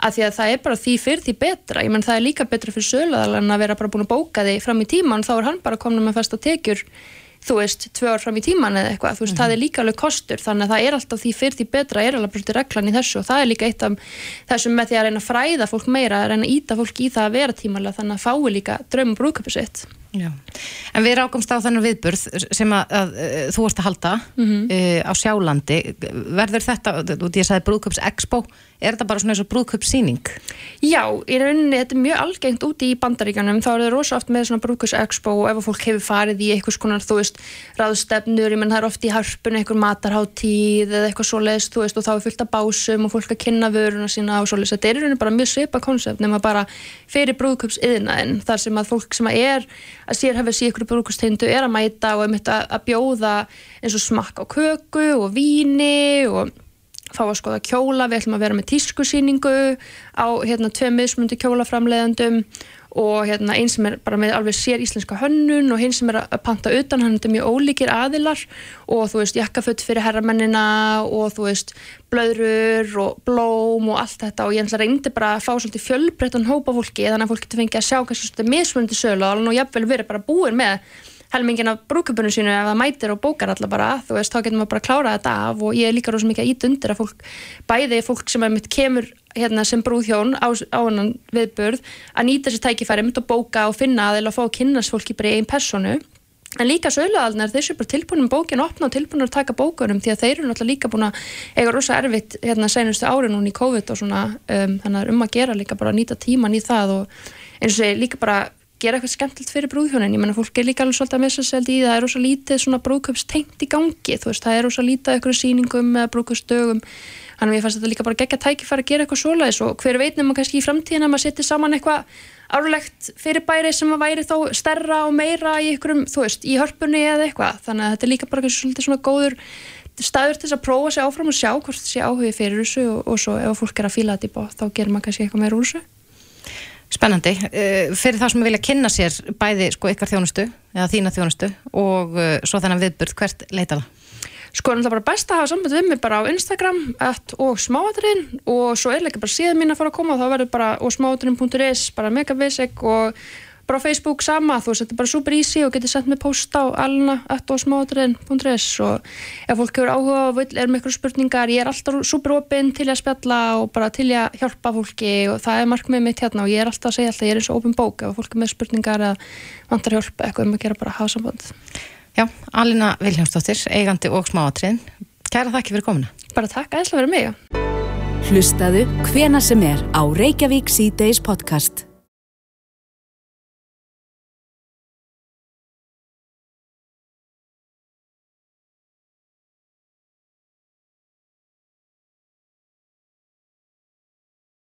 að því að það er bara því fyrir því betra. Ég menn það er líka betra fyrir söluðalan að vera bara búin að bóka því fram í tíman þá er hann bara komin með fasta tekjur þú veist, tvö ár fram í tíman eða eitthvað, þú veist, mm -hmm. það er líka alveg kostur þannig að það er alltaf því fyrir því betra er alveg brútið reglan í þessu og það er líka eitt af þessum með því að reyna að fræða fólk meira að reyna að íta fólk í það að vera tímanlega þannig að fái líka draumum brúköpu sitt Já. En við rákumst á þannig viðburð sem að, að, að þú ert að halda mm -hmm. uh, á Sjálandi verður þetta, þú veist ég sagði brúköps expo er þetta bara svona eins og brúðköpssýning? Já, í rauninni þetta er mjög algengt úti í bandaríkanum, þá er það rosa oft með svona brúðköpsexpo og ef fólk hefur farið í eitthvað svona, þú veist, ráðstefnur ég menn það er oft í harpun, eitthvað matarháttíð eða eitthvað svoleiðs, þú veist, og þá er fullt af básum og fólk að kynna vöruna sína og svoleiðs, þetta er í rauninni bara mjög svipa konsept nema bara fyrir brúðköpsiðnaðin þar sem að fólk sem að er að sér hefur síð ykkur brúðköpstindu er að mæta og að, að bjóða eins og smakka á köku og víni og fá að skoða kjóla, við ætlum að vera með tískusýningu á hérna tvei mismundi kjólaframleðandum og hérna einn sem er bara með alveg sér íslenska hönnun og hinn sem er að panta utan hann er mjög ólíkir aðilar. Og þú veist jakkafött fyrir herramennina og þú veist blöðrur og blóm og allt þetta. Og ég ætla reyndi bara að fá svolítið fjölbreyttan hópa fólki þannig að fólki til fengi að sjá kannski svolítið mismundi sölu og alveg jafnvel verið bara búin með helmingin af brúkupunum sínu ef það mætir og bókar alla bara, þú veist, þá getur maður bara að klára þetta af og ég er líka rosa mikið að ít undir að fólk, bæði fólk sem er mitt kemur hérna sem brúðhjón á, á hennan viðburð að nýta þessi tækifæri mitt og bóka og finna að eða fá að kynast fólki bara í einn personu en líka söluðalnar, þeir séu bara tilbúinum bókin opna og tilbúinum að taka bókunum því að þeir eru náttúrulega líka búin að eiga rosa erfitt hérna senustu ári núna í COVID og svona um, þannig að um að gera líka bara að nýta tíman í það og eins og líka bara gera eitthvað skemmtilegt fyrir brúðhjónin, ég menna fólk er líka alveg svolítið að missa sér í það, er rosa lítið svona brúðköpstengt í gangi, þú veist, það er rosa lítið eitthvað síningum eða brúðköpsdögum þannig að ég fannst þetta líka bara gegja tækifæri að gera eitthvað svoleiðis og hver veit nefnum kannski í framtíðin að maður setja saman eitthvað árlegt fyrirbæri sem að væri þá stærra og meira í ykkurum, þú veist, í hörpunni eða eitthvað, þannig að þetta er líka bara svolítið svona góður staður til þess að prófa sig áfram og sjá hvort það sé áhugið fyrir þessu og, og svo ef fólk er að fíla þetta í bótt þá gerir maður kannski eitthvað meira úr þessu Spennandi, uh, fyrir það sem vilja kynna sér bæði sko ykkar þjónustu eða þína þjónustu og uh, svo þennan viðburð, hvert leita það? Sko er náttúrulega bara best að hafa samband við mig bara á Instagram og smáaturinn og svo er líka bara síðan mín að fara að koma og þá verður bara og smáaturinn.is bara megabasic og bara á Facebook sama þú veist þetta er bara super easy og getur sendt mig post á alna.smáaturinn.is og ef fólk hefur áhuga og er með eitthvað spurningar ég er alltaf super opinn til að spjalla og bara til að hjálpa fólki og það er markmið mitt hérna og ég er alltaf að segja alltaf ég er eins og opinn bók ef fólk er með spurningar eða vantar hjálpa eitthvað um að gera bara hafa samband Já, Alina Viljámsdóttir, eigandi og smáatriðin. Kæra þakki fyrir komina. Bara takk aðeins að vera með. Hlustaðu hvena sem er á Reykjavík C-Days podcast.